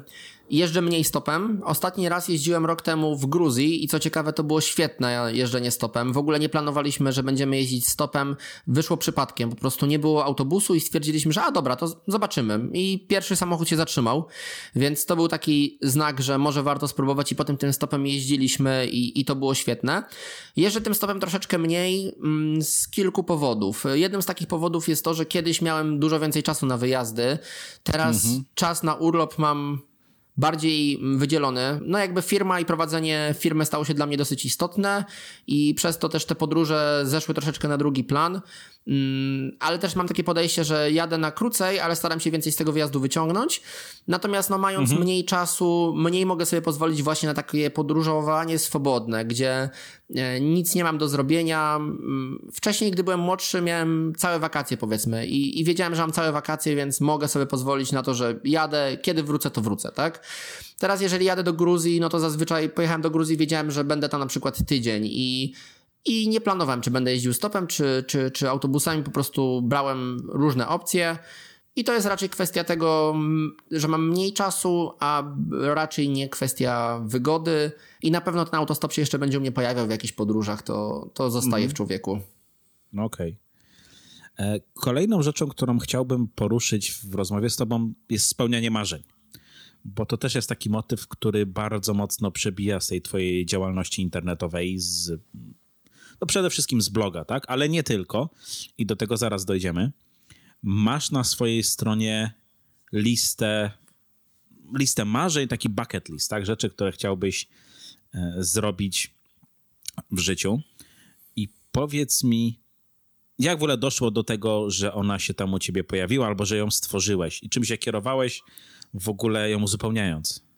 Jeżdżę mniej stopem. Ostatni raz jeździłem rok temu w Gruzji i co ciekawe, to było świetne jeżdżenie stopem. W ogóle nie planowaliśmy, że będziemy jeździć stopem. Wyszło przypadkiem. Po prostu nie było autobusu i stwierdziliśmy, że a dobra, to zobaczymy. I pierwszy samochód się zatrzymał, więc to był taki znak, że może warto spróbować i potem tym stopem jeździliśmy i, i to było świetne. Jeżdżę tym stopem troszeczkę mniej mm, z kilku powodów. Jednym z takich powodów jest to, że kiedyś miałem dużo więcej czasu na wyjazdy. Teraz mhm. czas na urlop mam bardziej wydzielony. No jakby firma i prowadzenie firmy stało się dla mnie dosyć istotne i przez to też te podróże zeszły troszeczkę na drugi plan. Mm, ale też mam takie podejście, że jadę na krócej, ale staram się więcej z tego wyjazdu wyciągnąć. Natomiast no, mając mhm. mniej czasu, mniej mogę sobie pozwolić właśnie na takie podróżowanie swobodne, gdzie e, nic nie mam do zrobienia. Mm, wcześniej, gdy byłem młodszy, miałem całe wakacje, powiedzmy, i, i wiedziałem, że mam całe wakacje, więc mogę sobie pozwolić na to, że jadę, kiedy wrócę, to wrócę, tak? Teraz, jeżeli jadę do Gruzji, no to zazwyczaj pojechałem do Gruzji, wiedziałem, że będę tam na przykład tydzień i i nie planowałem, czy będę jeździł stopem, czy, czy, czy autobusami, po prostu brałem różne opcje. I to jest raczej kwestia tego, że mam mniej czasu, a raczej nie kwestia wygody. I na pewno ten autostop się jeszcze będzie u mnie pojawiał w jakichś podróżach, to, to zostaje mm. w człowieku.
No okej. Okay. E, kolejną rzeczą, którą chciałbym poruszyć w rozmowie z Tobą, jest spełnianie marzeń. Bo to też jest taki motyw, który bardzo mocno przebija z tej Twojej działalności internetowej, z no przede wszystkim z bloga, tak? Ale nie tylko. I do tego zaraz dojdziemy. Masz na swojej stronie listę, listę marzeń, taki bucket list, tak? Rzeczy, które chciałbyś e, zrobić w życiu. I powiedz mi, jak w ogóle doszło do tego, że ona się tam u ciebie pojawiła, albo że ją stworzyłeś i czym się kierowałeś, w ogóle ją uzupełniając?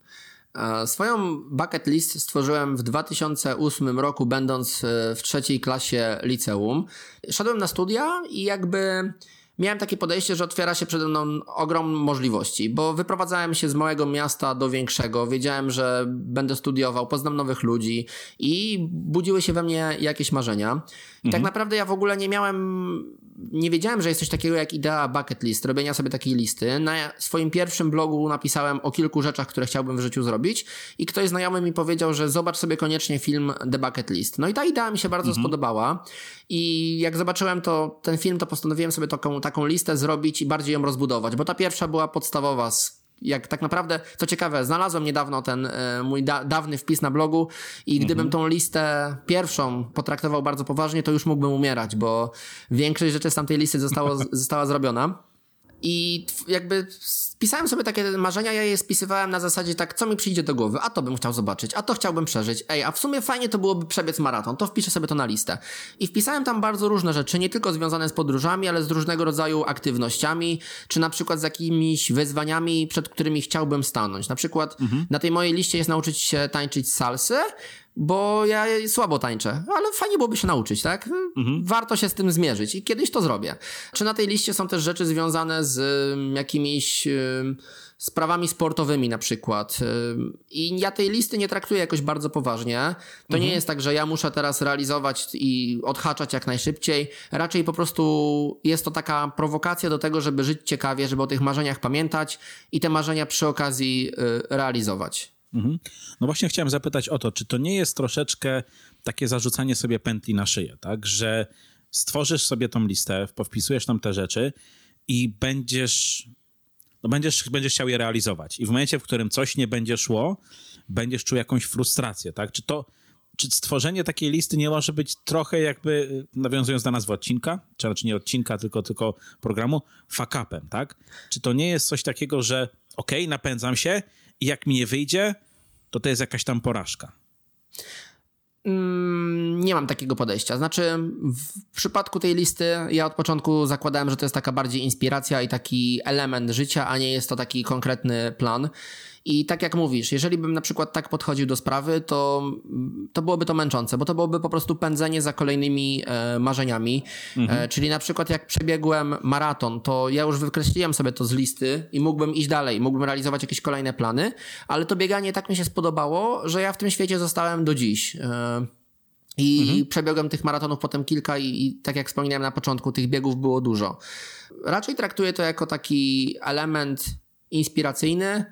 Swoją bucket list stworzyłem w 2008 roku, będąc e, w trzeciej klasie liceum. Szedłem na studia i jakby miałem takie podejście, że otwiera się przede mną ogrom możliwości, bo wyprowadzałem się z małego miasta do większego, wiedziałem, że będę studiował, poznam nowych ludzi i budziły się we mnie jakieś marzenia. I tak mhm. tak naprawdę ja w ogóle nie miałem nie wiedziałem, że jest coś takiego jak idea bucket list, robienia sobie takiej listy. Na swoim pierwszym blogu napisałem o kilku rzeczach, które chciałbym w życiu zrobić i ktoś znajomy mi powiedział, że zobacz sobie koniecznie film The Bucket List. No i ta idea mi się bardzo mhm. spodobała i jak zobaczyłem to, ten film, to postanowiłem sobie taką, taką listę zrobić i bardziej ją rozbudować, bo ta pierwsza była podstawowa, jak tak naprawdę, co ciekawe, znalazłem niedawno ten e, mój da, dawny wpis na blogu i gdybym mhm. tą listę pierwszą potraktował bardzo poważnie, to już mógłbym umierać, bo większość rzeczy z tamtej listy zostało, została zrobiona. I jakby spisałem sobie takie marzenia, ja je spisywałem na zasadzie tak, co mi przyjdzie do głowy, a to bym chciał zobaczyć, a to chciałbym przeżyć, ej, a w sumie fajnie to byłoby przebiec maraton, to wpiszę sobie to na listę. I wpisałem tam bardzo różne rzeczy, nie tylko związane z podróżami, ale z różnego rodzaju aktywnościami, czy na przykład z jakimiś wyzwaniami, przed którymi chciałbym stanąć. Na przykład mhm. na tej mojej liście jest nauczyć się tańczyć salsy, bo ja słabo tańczę, ale fajnie byłoby się nauczyć, tak? Mhm. Warto się z tym zmierzyć i kiedyś to zrobię. Czy na tej liście są też rzeczy związane z jakimiś sprawami sportowymi na przykład. I ja tej listy nie traktuję jakoś bardzo poważnie. To mhm. nie jest tak, że ja muszę teraz realizować i odhaczać jak najszybciej. Raczej po prostu jest to taka prowokacja do tego, żeby żyć ciekawie, żeby o tych marzeniach pamiętać i te marzenia przy okazji y, realizować. Mhm.
No właśnie chciałem zapytać o to, czy to nie jest troszeczkę takie zarzucanie sobie pętli na szyję, tak? Że stworzysz sobie tą listę, powpisujesz tam te rzeczy i będziesz, no będziesz, będziesz chciał je realizować. I w momencie, w którym coś nie będzie szło, będziesz czuł jakąś frustrację, tak? Czy to, czy stworzenie takiej listy nie może być trochę jakby, nawiązując do nazwy odcinka, czy raczej nie odcinka, tylko, tylko programu, fuck upem, tak? Czy to nie jest coś takiego, że okej, okay, napędzam się i jak mi nie wyjdzie, to to jest jakaś tam porażka.
Mm, nie mam takiego podejścia. Znaczy, w przypadku tej listy, ja od początku zakładałem, że to jest taka bardziej inspiracja i taki element życia, a nie jest to taki konkretny plan. I tak jak mówisz, jeżeli bym na przykład tak podchodził do sprawy, to, to byłoby to męczące, bo to byłoby po prostu pędzenie za kolejnymi e, marzeniami. Mhm. E, czyli na przykład jak przebiegłem maraton, to ja już wykreśliłem sobie to z listy i mógłbym iść dalej, mógłbym realizować jakieś kolejne plany, ale to bieganie tak mi się spodobało, że ja w tym świecie zostałem do dziś. E, i mhm. przebiegłem tych maratonów potem kilka i, i, tak jak wspominałem na początku, tych biegów było dużo. Raczej traktuję to jako taki element inspiracyjny,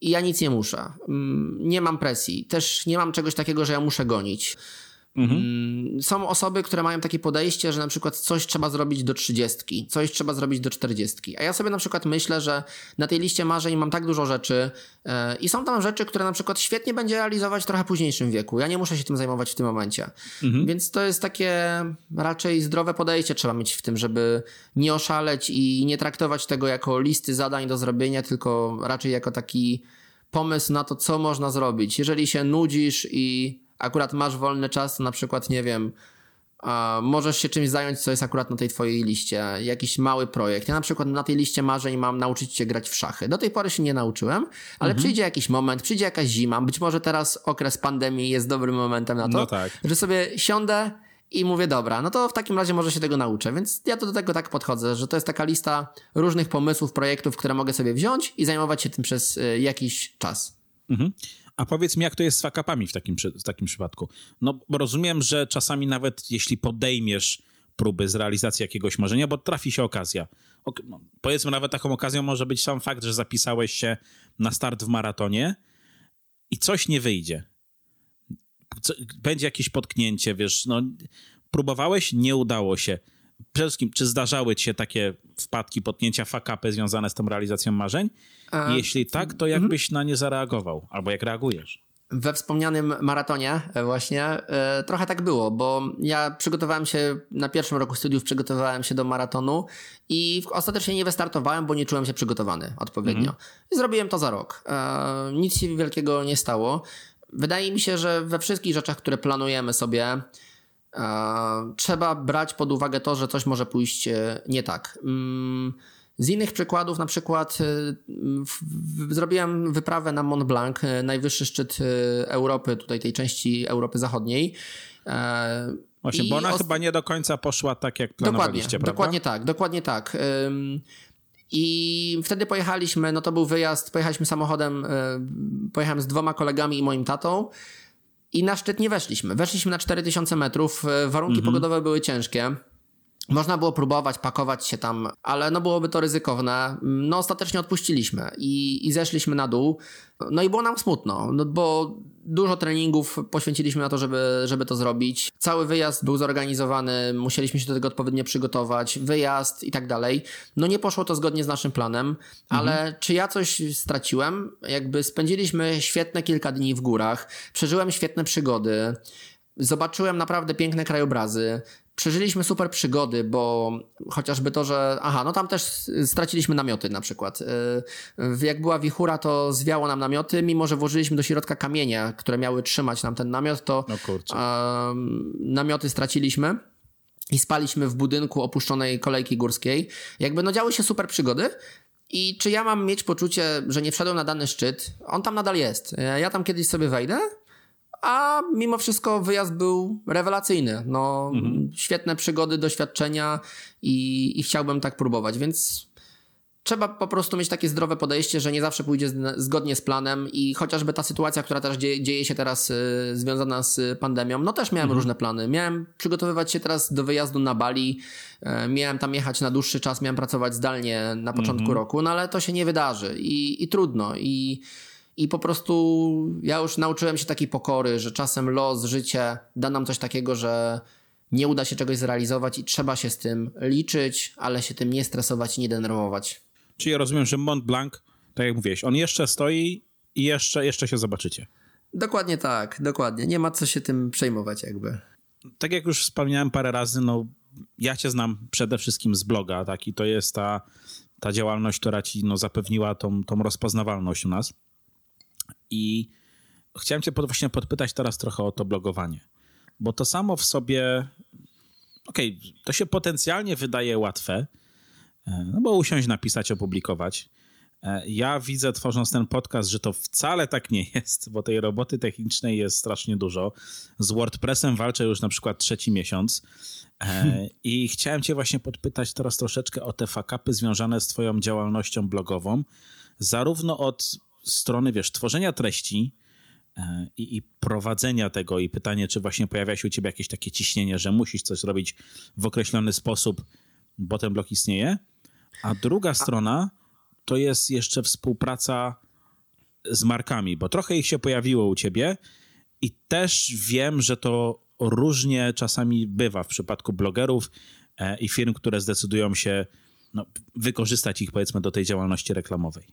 i ja nic nie muszę. Mm, nie mam presji. Też nie mam czegoś takiego, że ja muszę gonić. Mhm. Mm, są osoby, które mają takie podejście, że na przykład coś trzeba zrobić do trzydziestki, coś trzeba zrobić do czterdziestki. A ja sobie na przykład myślę, że na tej liście marzeń mam tak dużo rzeczy yy, i są tam rzeczy, które na przykład świetnie będzie realizować w trochę późniejszym wieku. Ja nie muszę się tym zajmować w tym momencie. Mhm. Więc to jest takie raczej zdrowe podejście trzeba mieć w tym, żeby nie oszaleć i nie traktować tego jako listy zadań do zrobienia, tylko raczej jako taki pomysł na to, co można zrobić. Jeżeli się nudzisz i akurat masz wolny czas, to na przykład, nie wiem, możesz się czymś zająć, co jest akurat na tej twojej liście, jakiś mały projekt. Ja na przykład na tej liście marzeń mam nauczyć się grać w szachy. Do tej pory się nie nauczyłem, ale mhm. przyjdzie jakiś moment, przyjdzie jakaś zima, być może teraz okres pandemii jest dobrym momentem na to, no tak. że sobie siądę i mówię, dobra, no to w takim razie może się tego nauczę. Więc ja to do tego tak podchodzę, że to jest taka lista różnych pomysłów, projektów, które mogę sobie wziąć i zajmować się tym przez y, jakiś czas. Mhm.
A powiedz mi, jak to jest z fakapami w takim, w takim przypadku? No, bo rozumiem, że czasami nawet jeśli podejmiesz próby z realizacji jakiegoś marzenia, bo trafi się okazja. no, powiedzmy, nawet taką okazją może być sam fakt, że zapisałeś się na start w maratonie i coś nie wyjdzie będzie jakieś potknięcie, wiesz, no próbowałeś, nie udało się. Przede wszystkim, czy zdarzały ci się takie wpadki, potknięcia, fakapy związane z tą realizacją marzeń? A... Jeśli tak, to mhm. byś na nie zareagował? Albo jak reagujesz?
We wspomnianym maratonie e, właśnie e, trochę tak było, bo ja przygotowałem się, na pierwszym roku studiów przygotowałem się do maratonu i ostatecznie nie wystartowałem, bo nie czułem się przygotowany odpowiednio. Mhm. I zrobiłem to za rok. E, nic się wielkiego nie stało. Wydaje mi się, że we wszystkich rzeczach, które planujemy sobie, trzeba brać pod uwagę to, że coś może pójść e, nie tak. Mm, z innych przykładów, na przykład e, zrobiłem wyprawę na Mont Blanc, najwyższy szczyt Europy, tutaj tej części Europy Zachodniej.
Właśnie, bo ona chyba nie do końca poszła tak, jak planowaliście,
dokładnie,
prawda?
Dokładnie tak, dokładnie tak. I wtedy pojechaliśmy, no to był wyjazd, pojechaliśmy samochodem, e, pojechałem z dwoma kolegami i moim tatą i na szczyt nie weszliśmy. Weszliśmy na 4000 metrów, e, warunki mhm. pogodowe były ciężkie. Można było próbować pakować się tam, ale no byłoby to ryzykowne. No ostatecznie odpuściliśmy i, i zeszliśmy na dół. No i było nam smutno, no bo dużo treningów poświęciliśmy na to, żeby, żeby to zrobić. Cały wyjazd był zorganizowany, musieliśmy się do tego odpowiednio przygotować, wyjazd i tak dalej. No nie poszło to zgodnie z naszym planem, ale mhm. czy ja coś straciłem? Jakby spędziliśmy świetne kilka dni w górach, przeżyłem świetne przygody, zobaczyłem naprawdę piękne krajobrazy przeżyliśmy super przygody, bo chociażby to, że aha, no tam też straciliśmy namioty na przykład. Y, jak była wichura, to zwiało nam namioty, mimo że włożyliśmy do środka kamienie, które miały trzymać nam ten namiot, to
no
namioty straciliśmy i spaliśmy w budynku opuszczonej kolejki górskiej. Jakby no działy się super przygody. I czy ja mam mieć poczucie, że nie wszedłem na dany szczyt? On tam nadal jest. Ja tam kiedyś sobie wejdę, a mimo wszystko wyjazd był rewelacyjny. No, mhm. świetne przygody, doświadczenia i, i chciałbym tak próbować, więc trzeba po prostu mieć takie zdrowe podejście, że nie zawsze pójdzie zgodnie z planem i chociażby ta sytuacja, która też dzieje, dzieje się teraz y, związana z pandemią, no też miałem mhm. różne plany. Miałem przygotowywać się teraz do wyjazdu na Bali, y, miałem tam jechać na dłuższy czas, miałem pracować zdalnie na początku mhm. roku, no ale to się nie wydarzy i, i trudno i i po prostu ja już nauczyłem się takiej pokory, że czasem los, życie da nam coś takiego, że nie uda się czegoś zrealizować i trzeba się z tym liczyć, ale się tym nie stresować i nie denerwować.
Czyli ja rozumiem, że Mont Blanc, tak jak mówiłeś, on jeszcze stoi i jeszcze, jeszcze się zobaczycie.
Dokładnie tak, dokładnie. Nie ma co się tym przejmować jakby.
Tak jak już wspomniałem parę razy, no ja cię znam przede wszystkim z bloga, tak, i to jest ta, ta działalność, która ci no, zapewniła tą, tą rozpoznawalność u nas. I chciałem cię pod, właśnie podpytać teraz trochę o to blogowanie, bo to samo w sobie, okej, okay, to się potencjalnie wydaje łatwe, e, no bo usiąść, napisać, opublikować. E, ja widzę, tworząc ten podcast, że to wcale tak nie jest, bo tej roboty technicznej jest strasznie dużo. Z WordPressem walczę już na przykład trzeci miesiąc. E, I chciałem Cię właśnie podpytać teraz troszeczkę o te fakapy związane z Twoją działalnością blogową, zarówno od strony, wiesz, tworzenia treści e, i, i, prowadzenia tego i pytanie, czy właśnie pojawia się u ciebie jakieś takie ciśnienie, że musisz coś zrobić w określony sposób, bo ten blok istnieje. A druga strona to jest jeszcze współpraca z markami, bo trochę ich się pojawiło u ciebie i też wiem, że to różnie czasami bywa w przypadku blogerów e, i firm, które zdecydują się no, wykorzystać ich powiedzmy do tej działalności reklamowej.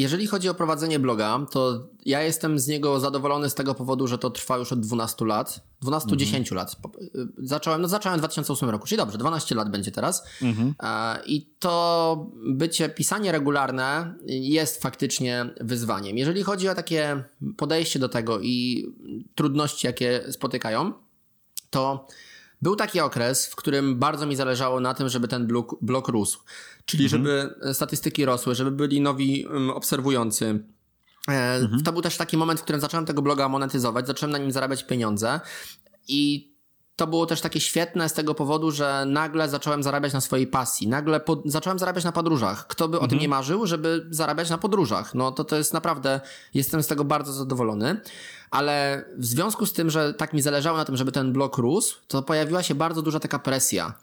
Jeżeli chodzi o prowadzenie bloga, to ja jestem z niego zadowolony z tego powodu, że to trwa już od 12 lat. 12-10 mhm. lat. Zacząłem, no zacząłem w 2008 roku, czyli dobrze, 12 lat będzie teraz. Mhm. E, I to bycie, pisanie regularne jest faktycznie wyzwaniem. Jeżeli chodzi o takie podejście do tego i trudności, jakie spotykają, to był taki okres, w którym bardzo mi zależało na tym, żeby ten blok, blok rósł. Czyli mhm. żeby statystyki rosły, żeby byli nowi obserwujący. E, mhm. To był też taki moment, w którym zacząłem tego bloga monetyzować, zacząłem na nim zarabiać pieniądze i to było też takie świetne z tego powodu, że nagle zacząłem zarabiać na swojej pasji. Nagle po, zacząłem zarabiać na podróżach. Kto by mhm. o tym mhm. nie marzył, żeby zarabiać na podróżach? No to to jest naprawdę, jestem z tego bardzo zadowolony. Ale w związku z tym, że tak mi zależało na tym, żeby ten blok rósł, to pojawiła się bardzo duża taka presja.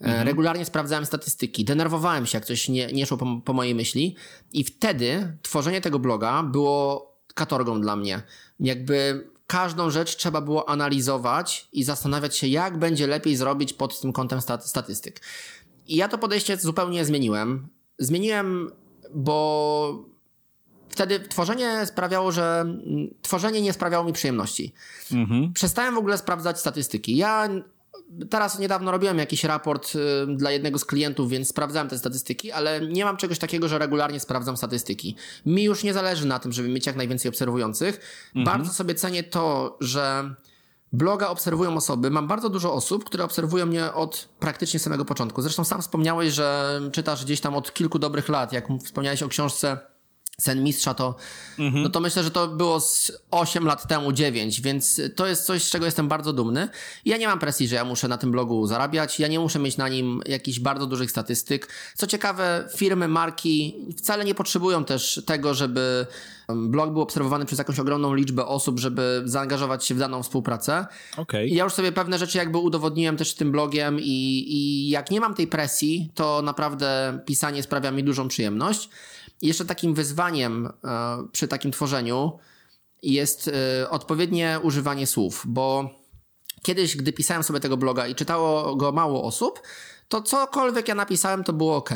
E, mhm. Regularnie sprawdzałem statystyki, denerwowałem się, jak coś nie, nie szło po, po mojej myśli, i wtedy tworzenie tego bloga było katorgą dla mnie. Jakby każdą rzecz trzeba było analizować i zastanawiać się, jak będzie lepiej zrobić pod tym kątem statystyk. I ja to podejście zupełnie zmieniłem. Zmieniłem, bo wtedy tworzenie sprawiało, że tworzenie nie sprawiało mi przyjemności. Mhm. Przestałem w ogóle sprawdzać statystyki. Ja teraz niedawno robiłem jakiś raport y, dla jednego z klientów, więc sprawdzałem te statystyki, ale nie mam czegoś takiego, że regularnie sprawdzam statystyki. Mi już nie zależy na tym, żeby mieć jak najwięcej obserwujących. Mhm. Bardzo sobie cenię to, że bloga obserwują osoby. Mam bardzo dużo osób, które obserwują mnie od praktycznie samego początku. Zresztą sam wspomniałeś, że czytasz gdzieś tam od kilku dobrych lat, jak wspomniałeś o książce Sen Mistrza, to, mhm. no to myślę, że to było z 8 lat temu, 9, więc to jest coś, z czego jestem bardzo dumny. Ja nie mam presji, że ja muszę na tym blogu zarabiać, ja nie muszę mieć na nim jakichś bardzo dużych statystyk. Co ciekawe, firmy, marki wcale nie potrzebują też tego, żeby blog był obserwowany przez jakąś ogromną liczbę osób, żeby zaangażować się w daną współpracę.
Okay.
I ja już sobie pewne rzeczy jakby udowodniłem też tym blogiem i, i jak nie mam tej presji, to naprawdę pisanie sprawia mi dużą przyjemność. I jeszcze takim wyzwaniem e, przy takim tworzeniu jest e, odpowiednie używanie słów, bo kiedyś, gdy pisałem sobie tego bloga i czytało go mało osób, to cokolwiek ja napisałem, to było ok.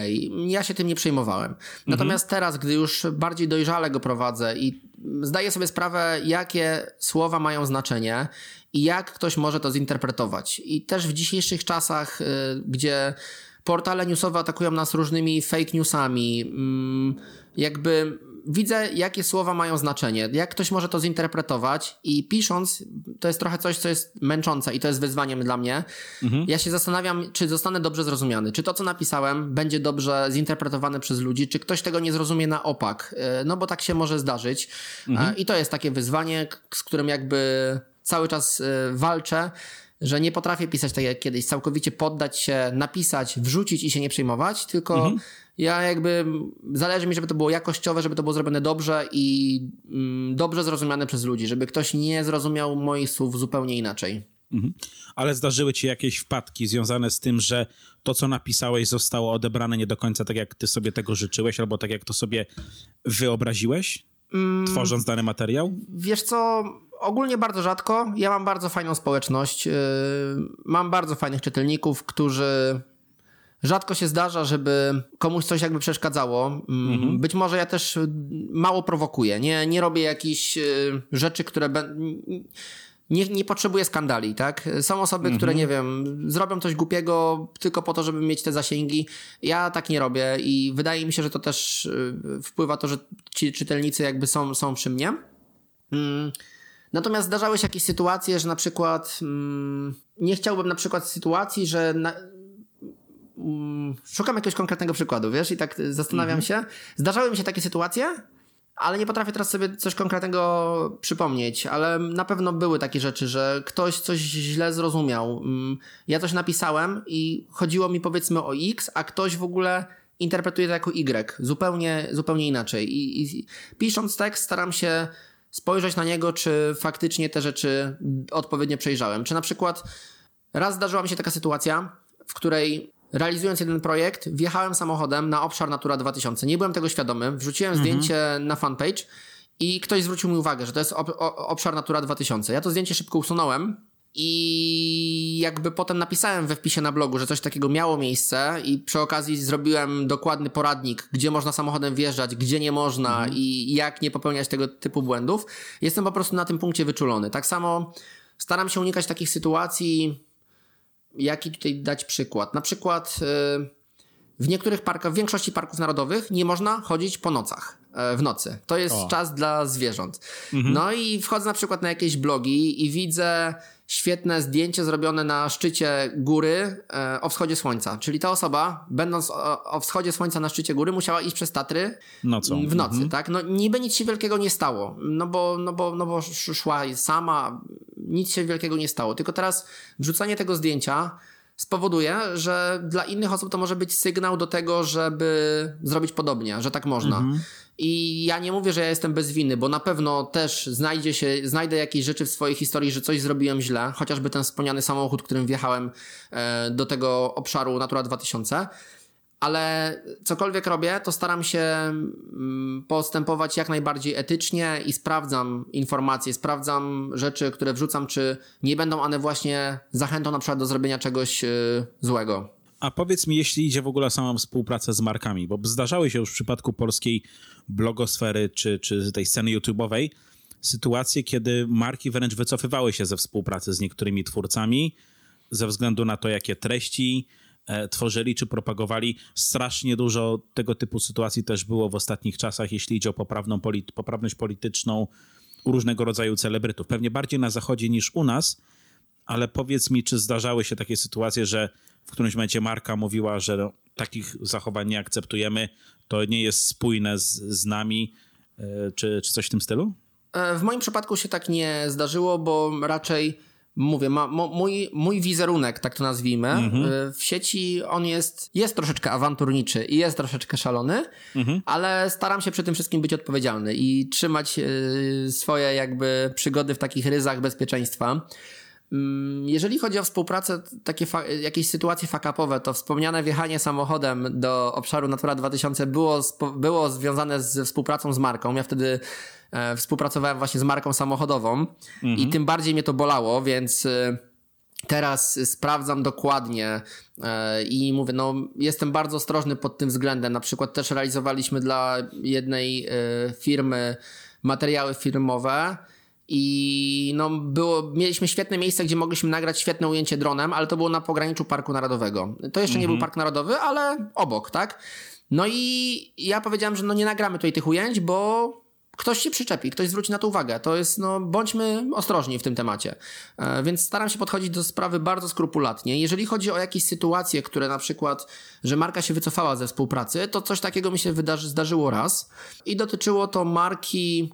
Ja się tym nie przejmowałem. Natomiast mhm. teraz, gdy już bardziej dojrzale go prowadzę i zdaję sobie sprawę, jakie słowa mają znaczenie i jak ktoś może to zinterpretować. I też w dzisiejszych czasach, y, gdzie portale newsowe atakują nas różnymi fake newsami, mm, jakby widzę, jakie słowa mają znaczenie, jak ktoś może to zinterpretować i pisząc, to jest trochę coś, co jest męczące i to jest wyzwaniem dla mnie. Mhm. Ja się zastanawiam, czy zostanę dobrze zrozumiany, czy to, co napisałem, będzie dobrze zinterpretowane przez ludzi, czy ktoś tego nie zrozumie na opak, e, no bo tak się może zdarzyć. E, mhm. I to jest takie wyzwanie, z którym jakby cały czas e, walczę że nie potrafię pisać tak jak kiedyś, całkowicie poddać się, napisać, wrzucić i się nie przejmować, tylko mhm. Ja jakby zależy mi, żeby to było jakościowe, żeby to było zrobione dobrze i mm, dobrze zrozumiane przez ludzi, żeby ktoś nie zrozumiał moich słów zupełnie inaczej. Mhm.
Ale zdarzyły ci jakieś wpadki związane z tym, że to, co napisałeś, zostało odebrane nie do końca tak, jak ty sobie tego życzyłeś, albo tak, jak to sobie wyobraziłeś, mm, tworząc dany materiał?
Wiesz co, ogólnie bardzo rzadko. Ja mam bardzo fajną społeczność. Yy, mam bardzo fajnych czytelników, którzy Rzadko się zdarza, żeby komuś coś jakby przeszkadzało. Mm, mhm. Być może ja też mało prowokuję. Nie, nie robię jakichś y, rzeczy, które. Nie, nie potrzebuję skandali, tak? Są osoby, mhm. które, nie wiem, zrobią coś głupiego tylko po to, żeby mieć te zasięgi. Ja tak nie robię i wydaje mi się, że to też y, wpływa to, że ci czytelnicy jakby są, są przy mnie. Mm. Natomiast zdarzały się jakieś sytuacje, że na przykład mm, nie chciałbym na przykład sytuacji, że na, Mm, szukam jakiegoś konkretnego przykładu, wiesz, i tak zastanawiam mhm. się. Zdarzały mi się takie sytuacje, ale nie potrafię teraz sobie coś konkretnego przypomnieć, ale na pewno były takie rzeczy, że ktoś coś źle zrozumiał. Mm, ja coś napisałem i chodziło mi powiedzmy o X, a ktoś w ogóle interpretuje to jako Y, zupełnie, zupełnie inaczej. I, I pisząc tekst staram się spojrzeć na niego, czy faktycznie te rzeczy odpowiednio przejrzałem. Czy na przykład raz zdarzyła mi się taka sytuacja, w której realizując jeden projekt, wjechałem samochodem na obszar Natura 2000. Nie byłem tego świadomy. Wrzuciłem mhm. zdjęcie na fanpage i ktoś zwrócił mi uwagę, że to jest ob obszar Natura 2000. Ja to zdjęcie szybko usunąłem i jakby potem napisałem we wpisie na blogu, że coś takiego miało miejsce i przy okazji zrobiłem dokładny poradnik, gdzie można samochodem wjeżdżać, gdzie nie można mhm. i jak nie popełniać tego typu błędów. Jestem po prostu na tym punkcie wyczulony. Tak samo staram się unikać takich sytuacji, jaki tutaj dać przykład? Na przykład y, w niektórych parkach, w większości parków narodowych nie można chodzić po nocach, e, w nocy. To jest o. czas dla zwierząt. Mhm. No i wchodzę na przykład na jakieś blogi i widzę świetne zdjęcie zrobione na szczycie góry e, o wschodzie słońca. Czyli ta osoba, będąc o, o wschodzie słońca na szczycie góry, musiała iść przez Tatry Nocą. w nocy, mhm. tak? No niby nic się wielkiego nie stało, no bo, no bo, no bo szła sama, nic się wielkiego nie stało. Tylko teraz wrzucanie tego zdjęcia spowoduje, że dla innych osób to może być sygnał do tego, żeby zrobić podobnie, że tak można. Mhm. I ja nie mówię, że ja jestem bez winy, bo na pewno też znajdzie się, znajdę jakieś rzeczy w swojej historii, że coś zrobiłem źle, chociażby ten wspomniany samochód, którym wjechałem e, do tego obszaru Natura 2000 ale cokolwiek robię, to staram się mm, postępować jak najbardziej etycznie i sprawdzam informacje, sprawdzam rzeczy, które wrzucam, czy nie będą one właśnie zachętą na przykład do zrobienia czegoś y, złego.
A powiedz mi, jeśli idzie w ogóle o samą współpracę z markami, bo zdarzały się już w przypadku polskiej blogosfery czy, czy tej sceny YouTube'owej sytuacje, kiedy marki wręcz wycofywały się ze współpracy z niektórymi twórcami ze względu na to, jakie treści tworzyli czy propagowali. Strasznie dużo tego typu sytuacji też było w ostatnich czasach, jeśli idzie o poprawną poprawność polityczną u różnego rodzaju celebrytów. Pewnie bardziej na zachodzie niż u nas, ale powiedz mi, czy zdarzały się takie sytuacje, że w którymś momencie marka mówiła, że no, takich zachowań nie akceptujemy, to nie jest spójne z, z nami, e, czy, czy coś w tym stylu?
E, w moim przypadku się tak nie zdarzyło, bo raczej mówię, ma, mój, mój wizerunek, tak to nazwijmy, mhm. Y, w sieci on jest, jest troszeczkę awanturniczy i jest troszeczkę szalony, mhm. ale staram się przy tym wszystkim być odpowiedzialny i trzymać y, swoje jakby przygody w takich ryzach bezpieczeństwa. Mm, jeżeli chodzi o współpracę, takie jakieś sytuacje fakapowe, to wspomniane wjechanie samochodem do obszaru Natura 2000 było, było związane ze współpracą z marką. Ja wtedy współpracowałem właśnie z marką samochodową mhm. i tym bardziej mnie to bolało, więc e, teraz sprawdzam dokładnie e, i mówię, no jestem bardzo ostrożny pod tym względem. Na przykład też realizowaliśmy dla jednej e, firmy materiały filmowe. I no, było, mieliśmy świetne miejsce, gdzie mogliśmy nagrać świetne ujęcie dronem, ale to było na pograniczu Parku Narodowego. To jeszcze nie był Park Narodowy, ale obok, tak? No i ja powiedziałem, że no nie nagramy tutaj tych ujęć, bo ktoś się przyczepi, ktoś zwróci na to uwagę. To jest, no, bądźmy ostrożni w tym temacie. E, więc staram się podchodzić do sprawy bardzo skrupulatnie. Jeżeli chodzi o jakieś sytuacje, które na przykład, że marka się wycofała ze współpracy, to coś takiego mi się wydarzy, zdarzyło raz i dotyczyło to marki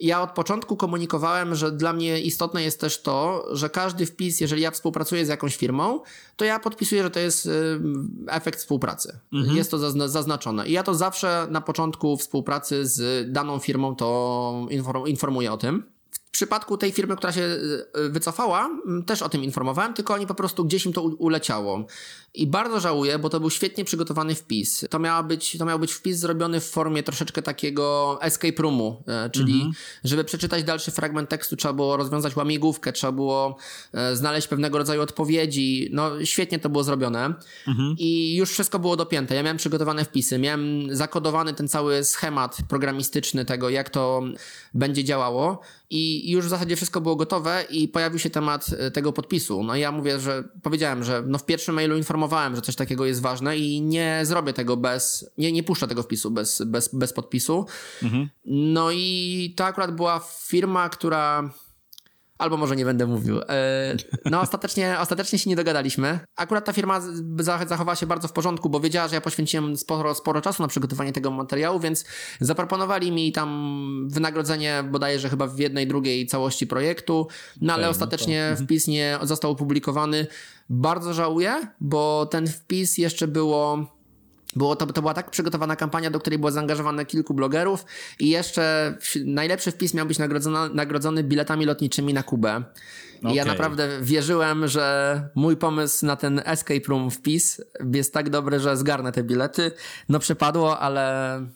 ja od początku komunikowałem, że dla mnie istotne jest też to, że każdy wpis, jeżeli ja współpracuję z jakąś firmą, to ja podpisuję, że to jest y, efekt współpracy. Mhm. Jest to zaznaczone. I ja to zawsze na początku współpracy z daną firmą to informuję o tym przypadku tej firmy, która się e, wycofała, też o tym informowałem, tylko oni po prostu gdzieś im to uleciało. I bardzo żałuję, bo to był świetnie przygotowany wpis. To, miała być, to miał być wpis zrobiony w formie troszeczkę takiego escape roomu, e, czyli mhm. żeby przeczytać dalszy fragment tekstu, trzeba było rozwiązać łamigłówkę, trzeba było e, znaleźć pewnego rodzaju odpowiedzi. No, świetnie to było zrobione. Mhm. I już wszystko było dopięte. Ja miałem przygotowane wpisy, miałem zakodowany ten cały schemat programistyczny tego, jak to będzie działało i już w zasadzie wszystko było gotowe i pojawił się temat e, tego podpisu. No i ja mówię, że powiedziałem, że no w pierwszym mailu informowałem, że coś takiego jest ważne i nie zrobię tego bez, nie, nie puszczę tego wpisu bez, bez, bez podpisu. Mhm. No i to akurat była firma, która Albo może nie będę mówił. E, no ostatecznie, ostatecznie się nie dogadaliśmy. Akurat ta firma zachowała się bardzo w porządku, bo wiedziała, że ja poświęciłem sporo, sporo czasu na przygotowanie tego materiału, więc zaproponowali mi tam wynagrodzenie bodajże chyba w jednej, drugiej całości projektu, no ale ostatecznie no. Mhm. wpis nie został opublikowany. Bardzo żałuję, bo ten wpis jeszcze było było to, to była tak przygotowana kampania, do której było zaangażowane kilku blogerów i jeszcze najlepszy wpis miał być nagrodzony, nagrodzony biletami lotniczymi na Kubę. I ja naprawdę wierzyłem, że mój pomysł na ten escape room wpis jest tak dobry, że zgarnę te bilety. No przepadło, ale mm,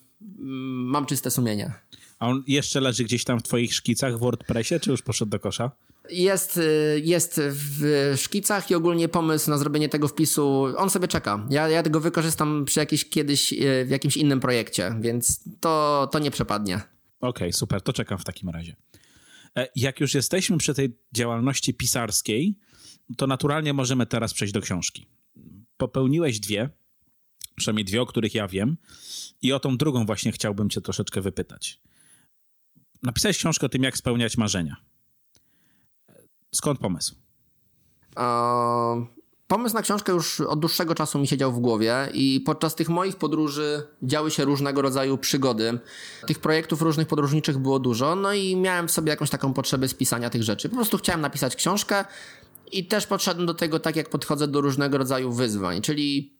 mam czyste sumienie.
A on jeszcze leży gdzieś tam w twoich szkicach w WordPressie, czy już poszedł do kosza?
Jest, y, jest w szkicach i ogólnie pomysł na zrobienie tego wpisu, on sobie czeka. Ja, ja tego wykorzystam przy jakiś, kiedyś y, w jakimś innym projekcie, więc to, to nie przepadnie. Okej,
okay, super, to czekam w takim razie. E, jak już jesteśmy przy tej działalności pisarskiej, to naturalnie możemy teraz przejść do książki. Popełniłeś dwie, przynajmniej dwie, o których ja wiem, i o tą drugą właśnie chciałbym cię troszeczkę wypytać. Napisałeś książkę o tym, jak spełniać marzenia. Skąd pomysł?
pomysł na książkę już od dłuższego czasu mi siedział w głowie i podczas tych moich podróży działy się różnego rodzaju przygody. Tych projektów różnych podróżniczych było dużo, no i miałem w sobie jakąś taką potrzebę spisania tych rzeczy. Po prostu chciałem napisać książkę i też podszedłem do tego tak, jak podchodzę do różnego rodzaju wyzwań, czyli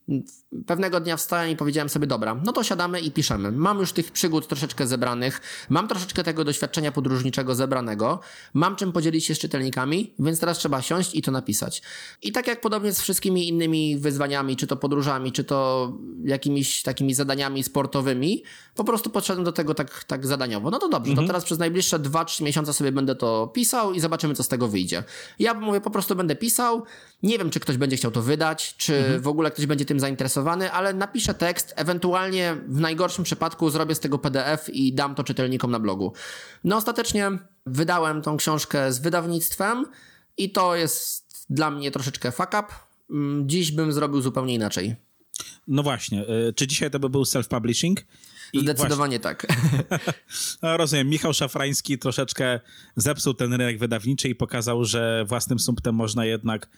pewnego dnia wstałem i powiedziałem sobie, dobra, no to siadamy i piszemy. Mam już tych przygód troszeczkę zebranych, mam troszeczkę tego doświadczenia podróżniczego zebranego, mam czym podzielić się z czytelnikami, więc teraz trzeba siąść i to napisać. I tak jak podobnie z wszystkimi innymi wyzwaniami, czy to podróżami, czy to jakimiś takimi zadaniami sportowymi, po prostu podszedłem do tego tak, tak zadaniowo. No to dobrze, mhm. to teraz przez najbliższe 2-3 miesiące sobie będę to pisał i zobaczymy, co z tego wyjdzie. Ja mówię, po prostu będę pisał, nie wiem, czy ktoś będzie chciał to wydać, czy mhm. w ogóle ktoś będzie tym zainteresowany, ale napiszę tekst, ewentualnie w najgorszym przypadku zrobię z tego PDF i dam to czytelnikom na blogu. No ostatecznie wydałem tą książkę z wydawnictwem i to jest dla mnie troszeczkę fuck up. Mm, dziś bym zrobił zupełnie inaczej.
No właśnie, y, czy dzisiaj to by był self-publishing?
I Zdecydowanie właśnie. tak.
No, rozumiem. Michał Szafrański troszeczkę zepsuł ten rynek wydawniczy i pokazał, że własnym sumptem można jednak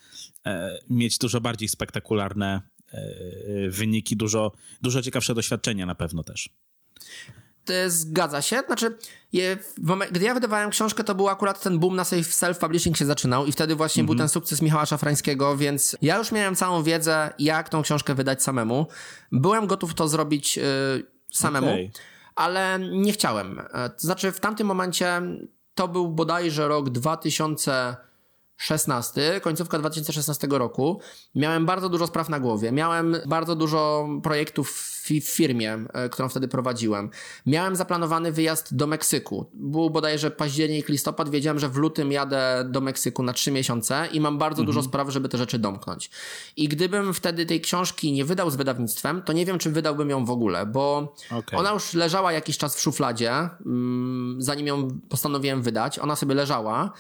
e, mieć dużo bardziej spektakularne E, wyniki, dużo, dużo ciekawsze doświadczenia na pewno też.
Zgadza się. Znaczy, je, gdy ja wydawałem książkę, to był akurat ten boom na self-publishing się zaczynał i wtedy właśnie mm -hmm. był mhm. ten sukces Michała Szafrańskiego, więc ja już miałem całą wiedzę, jak tą książkę wydać samemu. Byłem gotów to zrobić y, samemu, okay. ale nie chciałem. E, to znaczy, w tamtym momencie to był bodajże rok 2000 16, końcówka 2016 roku, miałem bardzo dużo spraw na głowie. Miałem bardzo dużo projektów w firmie, e, którą wtedy prowadziłem. Miałem zaplanowany wyjazd do Meksyku. Był bodajże październik, listopad. Wiedziałem, że w lutym jadę do Meksyku na trzy miesiące i mam bardzo dużo spraw, żeby te rzeczy domknąć. I gdybym wtedy tej książki nie wydał z wydawnictwem, to nie wiem, czy wydałbym ją w ogóle, bo
Okej.
ona już leżała jakiś czas w szufladzie, mm, zanim ją postanowiłem wydać. Ona sobie leżała.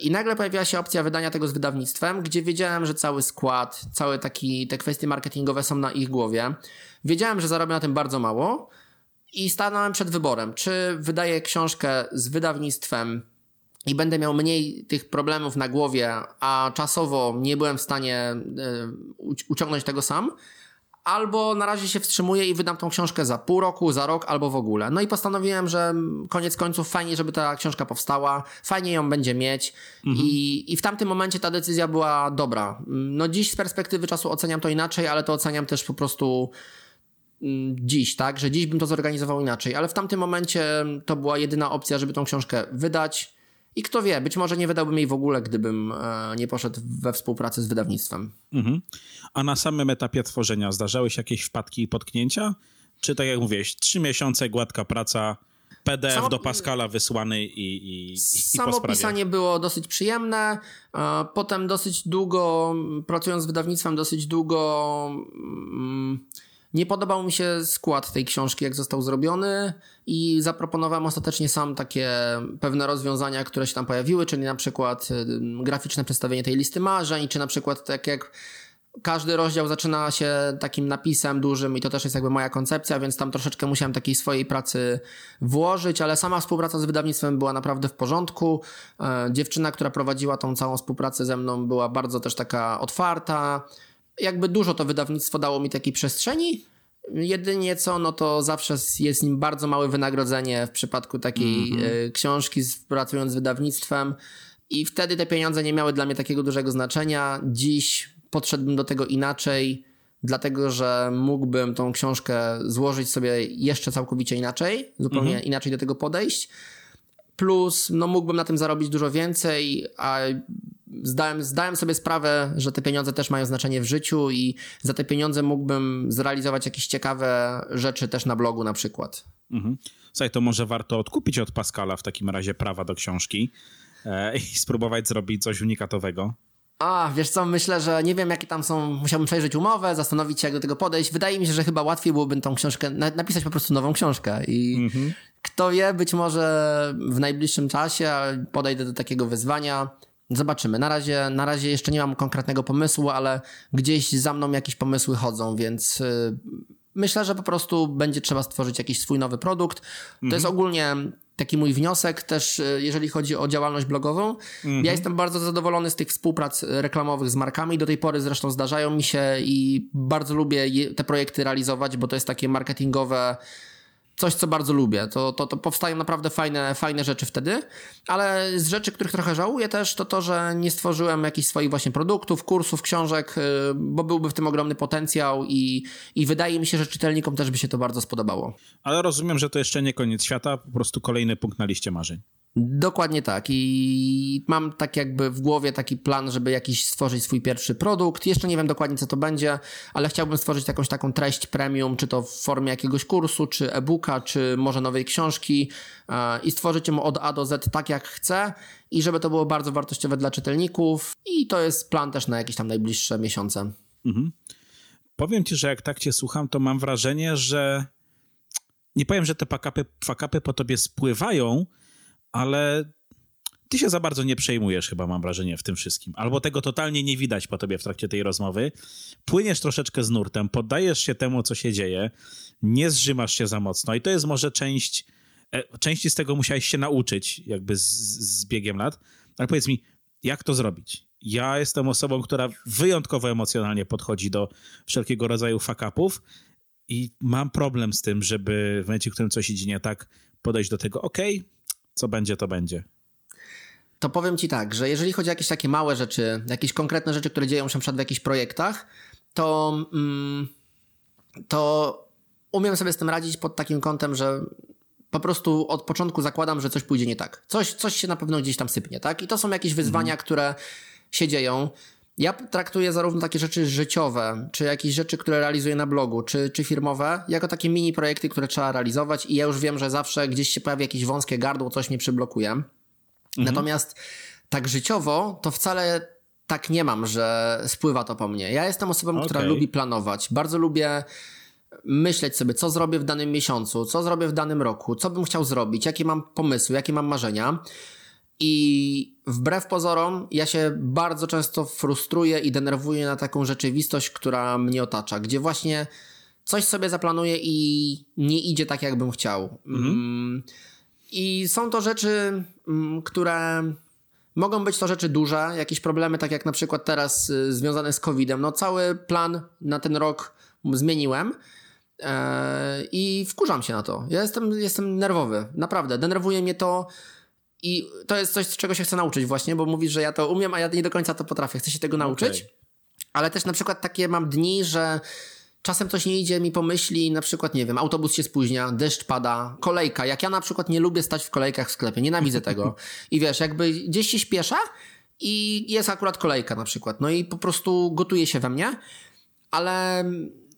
I nagle pojawiła się opcja wydania tego z wydawnictwem, gdzie wiedziałem, że cały skład, całe taki, te kwestie marketingowe są na ich głowie. Wiedziałem, że zarobię na tym bardzo mało i stanąłem przed wyborem, czy wydaję książkę z wydawnictwem i będę miał mniej tych problemów na głowie, a czasowo nie byłem w stanie uci- uciągnąć tego sam, albo na razie się wstrzymuję i wydam tą książkę za pół roku, za rok, albo w ogóle. No i postanowiłem, że koniec końców fajnie, żeby ta książka powstała, fajnie ją będzie mieć i, i w tamtym momencie ta decyzja była dobra. No dziś z perspektywy czasu oceniam to inaczej, ale to oceniam też po prostu dziś, tak, że dziś bym to zorganizował inaczej, ale w tamtym momencie to była jedyna opcja, żeby tą książkę wydać i kto wie, być może nie wydałbym jej w ogóle, gdybym e, nie poszedł we współpracę z wydawnictwem.
Mhm. A na samym etapie tworzenia zdarzały się jakieś wpadki i potknięcia? Czy tak jak mówiłeś, trzy miesiące, gładka praca, PDF
Samo-
do Pascala wysłany i, i, i
Samo pisanie było dosyć przyjemne. e, Potem dosyć długo, pracując z wydawnictwem, dosyć długo mm, nie podobał mi się skład tej książki, jak został zrobiony i zaproponowałem ostatecznie sam takie pewne rozwiązania, które się tam pojawiły, czyli na przykład y, graficzne przedstawienie tej listy marzeń, czy na przykład tak jak każdy rozdział zaczyna się takim napisem dużym i to też jest jakby moja koncepcja, więc tam troszeczkę musiałem takiej swojej pracy włożyć, ale sama współpraca z wydawnictwem była naprawdę w porządku. E, Dziewczyna, która prowadziła tą całą współpracę ze mną była bardzo też taka otwarta. Jakby dużo to wydawnictwo dało mi takiej przestrzeni. Jedynie co, no to zawsze jest nim bardzo małe wynagrodzenie w przypadku takiej e, książki, z- pracując z wydawnictwem. I wtedy te pieniądze nie miały dla mnie takiego dużego znaczenia. Dziś podszedłbym do tego inaczej, dlatego że mógłbym tą książkę złożyć sobie jeszcze całkowicie inaczej, zupełnie inaczej do tego podejść. Plus, no mógłbym na tym zarobić dużo więcej, a zdałem, zdałem sobie sprawę, że te pieniądze też mają znaczenie w życiu i za te pieniądze mógłbym zrealizować jakieś ciekawe rzeczy też na blogu na przykład.
Mhm. Słuchaj, to może warto odkupić od Pascala w takim razie prawa do książki e, i spróbować zrobić coś unikatowego.
A, wiesz co, myślę, że nie wiem jakie tam są, musiałbym przejrzeć umowę, zastanowić się jak do tego podejść. Wydaje mi się, że chyba łatwiej byłoby tą książkę, na, napisać po prostu nową książkę i kto wie, być może w najbliższym czasie podejdę do takiego wyzwania. Zobaczymy. Na razie, na razie jeszcze nie mam konkretnego pomysłu, ale gdzieś za mną jakieś pomysły chodzą, więc y, myślę, że po prostu będzie trzeba stworzyć jakiś swój nowy produkt. To jest ogólnie taki mój wniosek też, y, jeżeli chodzi o działalność blogową. Ja jestem bardzo zadowolony z tych współprac reklamowych z markami. Do tej pory zresztą zdarzają mi się i bardzo lubię te projekty realizować, bo to jest takie marketingowe coś, co bardzo lubię. To, to, to powstają naprawdę fajne, fajne rzeczy wtedy, ale z rzeczy, których trochę żałuję też, to to, że nie stworzyłem jakichś swoich właśnie produktów, kursów, książek, y, bo byłby w tym ogromny potencjał i, i wydaje mi się, że czytelnikom też by się to bardzo spodobało.
Ale rozumiem, że to jeszcze nie koniec świata, po prostu kolejny punkt na liście marzeń.
Dokładnie tak. I mam tak jakby w głowie taki plan, żeby jakiś stworzyć swój pierwszy produkt. Jeszcze nie wiem dokładnie, co to będzie, ale chciałbym stworzyć jakąś taką treść premium, czy to w formie jakiegoś kursu, czy e-booka, czy może nowej książki e, i stworzyć ją od A do Z tak, jak chcę i żeby to było bardzo wartościowe dla czytelników. I to jest plan też na jakieś tam najbliższe miesiące.
Powiem ci, że jak tak cię słucham, to mam wrażenie, że nie powiem, że te fakapy po tobie spływają, ale ty się za bardzo nie przejmujesz chyba, mam wrażenie, w tym wszystkim. Albo tego totalnie nie widać po tobie w trakcie tej rozmowy. Płyniesz troszeczkę z nurtem, poddajesz się temu, co się dzieje, nie zrzymasz się za mocno i to jest może część, e, części z tego musiałeś się nauczyć jakby z, z biegiem lat. Ale powiedz mi, jak to zrobić? Ja jestem osobą, która wyjątkowo emocjonalnie podchodzi do wszelkiego rodzaju fakapów i mam problem z tym, żeby w momencie, w którym coś idzie nie tak, podejść do tego, okej, co będzie, to będzie.
to powiem ci tak, że jeżeli chodzi o jakieś takie małe rzeczy, jakieś konkretne rzeczy, które dzieją się na przykład w jakichś projektach, to, mm, to umiem sobie z tym radzić pod takim kątem, że po prostu od początku zakładam, że coś pójdzie nie tak. Coś, coś się na pewno gdzieś tam sypnie, tak? I to są jakieś wyzwania, które się dzieją. Ja traktuję zarówno takie rzeczy życiowe, czy jakieś rzeczy, które realizuję na blogu, czy, czy firmowe, jako takie mini projekty, które trzeba realizować i ja już wiem, że zawsze gdzieś się pojawi jakieś wąskie gardło, coś mnie przyblokuje. Mhm. Natomiast tak życiowo to wcale tak nie mam, że spływa to po mnie. Ja jestem osobą, okay. która lubi planować. Bardzo lubię myśleć sobie, co zrobię w danym miesiącu, co zrobię w danym roku, co bym chciał zrobić, jakie mam pomysły, jakie mam marzenia. I wbrew pozorom, ja się bardzo często frustruję i denerwuję na taką rzeczywistość, która mnie otacza, gdzie właśnie coś sobie zaplanuję i nie idzie tak, jakbym chciał. Mhm. Mm, I są to rzeczy, mm, które mogą być to rzeczy duże, jakieś problemy, tak jak na przykład teraz y, związane z COVID-em. No, cały plan na ten rok zmieniłem. E, I wkurzam się na to. Ja jestem, jestem nerwowy, naprawdę. Denerwuje mnie to, i to jest coś, czego się chcę nauczyć właśnie, bo mówisz, że ja to umiem, a ja nie do końca to potrafię. Chcę się tego nauczyć. Okay. Ale też na przykład takie mam dni, że czasem coś nie idzie mi po myśli, na przykład, nie wiem, autobus się spóźnia, deszcz pada, kolejka. Jak ja na przykład nie lubię stać w kolejkach w sklepie, nienawidzę tego. I wiesz, jakby gdzieś się śpiesza i jest akurat kolejka na przykład. No i po prostu gotuje się we mnie, ale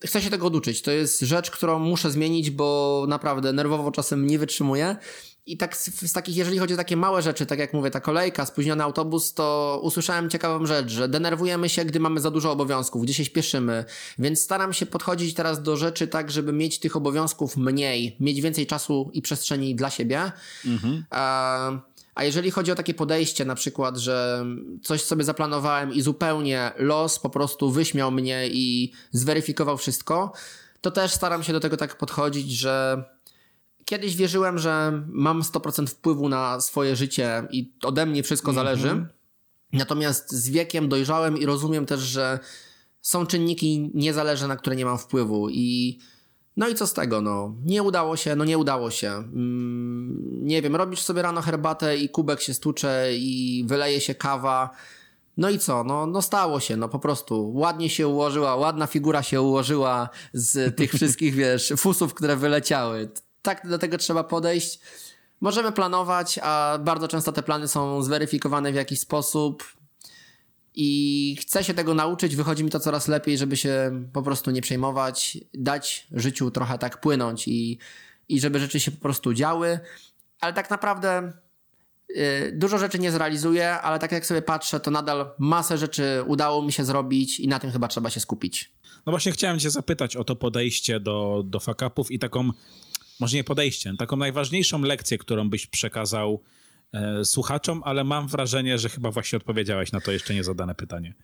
chcę się tego oduczyć. To jest rzecz, którą muszę zmienić, bo naprawdę nerwowo czasem nie wytrzymuję. I tak z, z, takich, jeżeli chodzi o takie małe rzeczy, tak jak mówię, ta kolejka, spóźniony autobus, to usłyszałem ciekawą rzecz, że denerwujemy się, gdy mamy za dużo obowiązków, gdzie się śpieszymy, więc staram się podchodzić teraz do rzeczy tak, żeby mieć tych obowiązków mniej, mieć więcej czasu i przestrzeni dla siebie. Mhm. A, a jeżeli chodzi o takie podejście, na przykład, że coś sobie zaplanowałem i zupełnie los po prostu wyśmiał mnie i zweryfikował wszystko, to też staram się do tego tak podchodzić, że kiedyś wierzyłem, że mam 100% wpływu na swoje życie i ode mnie wszystko mm -hmm. zależy. Natomiast z wiekiem dojrzałem i rozumiem też, że są czynniki niezależne, na które nie mam wpływu i no i co z tego, no? Nie udało się, no nie udało się. Mm, nie wiem, robisz sobie rano herbatę i kubek się stucze i wyleje się kawa. No i co? No, no stało się, no po prostu. Ładnie się ułożyła, ładna figura się ułożyła z tych wszystkich, wiesz, fusów, które wyleciały tak do tego trzeba podejść. Możemy planować, a bardzo często te plany są zweryfikowane w jakiś sposób i chcę się tego nauczyć. Wychodzi mi to coraz lepiej, żeby się po prostu nie przejmować, dać życiu trochę tak płynąć i, i żeby rzeczy się po prostu działy. Ale tak naprawdę yy, dużo rzeczy nie zrealizuję, ale tak jak sobie patrzę, to nadal masę rzeczy udało mi się zrobić i na tym chyba trzeba się skupić.
No właśnie chciałem cię zapytać o to podejście do, do fakapów i taką może nie podejściem, taką najważniejszą lekcję, którą byś przekazał e, słuchaczom, ale mam wrażenie, że chyba właśnie odpowiedziałeś na to jeszcze niezadane pytanie.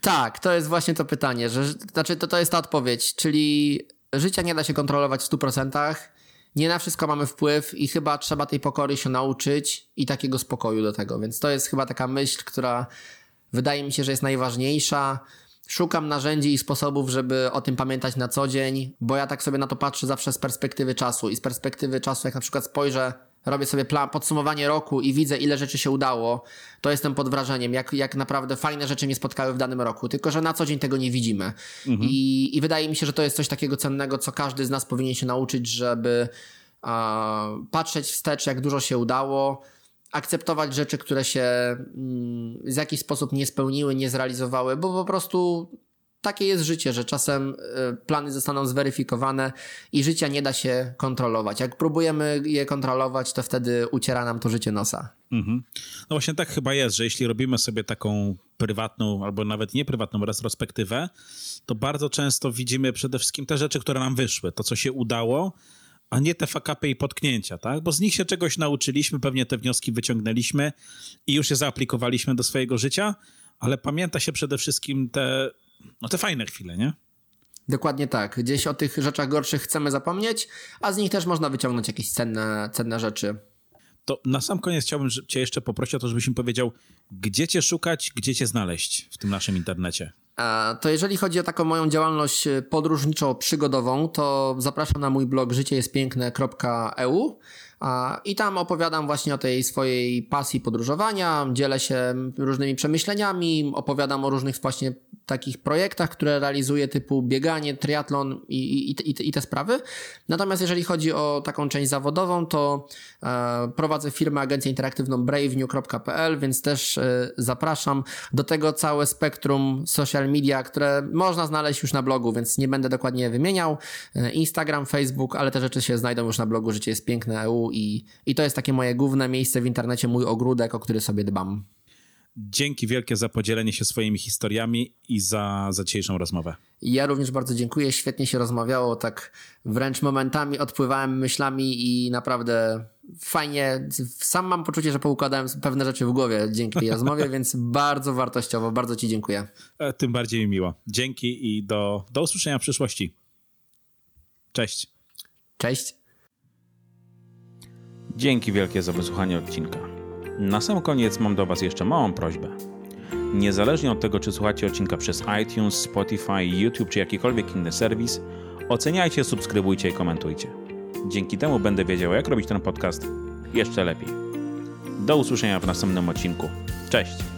Tak, to jest właśnie to pytanie, że znaczy to, to jest ta odpowiedź, czyli życia nie da się kontrolować w 100%, nie na wszystko mamy wpływ i chyba trzeba tej pokory się nauczyć i takiego spokoju do tego, więc to jest chyba taka myśl, która wydaje mi się, że jest najważniejsza. Szukam narzędzi i sposobów, żeby o tym pamiętać na co dzień, bo ja tak sobie na to patrzę zawsze z perspektywy czasu i z perspektywy czasu, jak na przykład spojrzę, robię sobie plan, podsumowanie roku i widzę, ile rzeczy się udało, to jestem pod wrażeniem, jak, jak naprawdę fajne rzeczy mnie spotkały w danym roku, tylko że na co dzień tego nie widzimy. Mhm. I, I wydaje mi się, że to jest coś takiego cennego, co każdy z nas powinien się nauczyć, żeby uh, patrzeć wstecz, jak dużo się udało, akceptować rzeczy, które się mm, w jakiś sposób nie spełniły, nie zrealizowały, bo po prostu takie jest życie, że czasem y, plany zostaną zweryfikowane i życia nie da się kontrolować. Jak próbujemy je kontrolować, to wtedy uciera nam to życie nosa. Mhm.
No właśnie tak chyba jest, że jeśli robimy sobie taką prywatną albo nawet nieprywatną retrospektywę, to bardzo często widzimy przede wszystkim te rzeczy, które nam wyszły, to co się udało, a nie te fakapy i potknięcia, tak? Bo z nich się czegoś nauczyliśmy, pewnie te wnioski wyciągnęliśmy i już je zaaplikowaliśmy do swojego życia, ale pamięta się przede wszystkim te, no te fajne chwile, nie?
Dokładnie tak. Gdzieś o tych rzeczach gorszych chcemy zapomnieć, a z nich też można wyciągnąć jakieś cenne, cenne rzeczy.
To na sam koniec chciałbym Cię jeszcze poprosić o to, żebyś mi powiedział, gdzie Cię szukać, gdzie Cię znaleźć w tym naszym internecie.
To jeżeli chodzi o taką moją działalność e, podróżniczo-przygodową, to zapraszam na mój blog życiejestpiękne.eu I tam opowiadam właśnie o tej swojej pasji podróżowania, dzielę się różnymi przemyśleniami, opowiadam o różnych właśnie takich projektach, które realizuję, typu bieganie, triatlon i, i, i, i te sprawy. Natomiast jeżeli chodzi o taką część zawodową, to e, prowadzę firmę, agencję interaktywną bravenew.pl, więc też e, zapraszam do tego całe spektrum social media, które można znaleźć już na blogu, więc nie będę dokładnie wymieniał. E, Instagram, Facebook, ale te rzeczy się znajdą już na blogu Życie jest piękne EU i, i to jest takie moje główne miejsce w internecie, mój ogródek, o który sobie dbam.
Dzięki wielkie za podzielenie się swoimi historiami i za, za dzisiejszą rozmowę.
Ja również bardzo dziękuję. Świetnie się rozmawiało, tak wręcz momentami odpływałem myślami i naprawdę fajnie. Sam mam poczucie, że poukładałem pewne rzeczy w głowie dzięki tej rozmowie, więc bardzo wartościowo. Bardzo Ci dziękuję.
E, tym bardziej mi miło. Dzięki i do, do usłyszenia w przyszłości. Cześć.
Cześć.
Dzięki wielkie za wysłuchanie odcinka. Na sam koniec mam do Was jeszcze małą prośbę. Niezależnie od tego, czy słuchacie odcinka przez iTunes, Spotify, YouTube czy jakikolwiek inny serwis, oceniajcie, subskrybujcie i komentujcie. Dzięki temu będę wiedział, jak robić ten podcast jeszcze lepiej. Do usłyszenia w następnym odcinku. Cześć!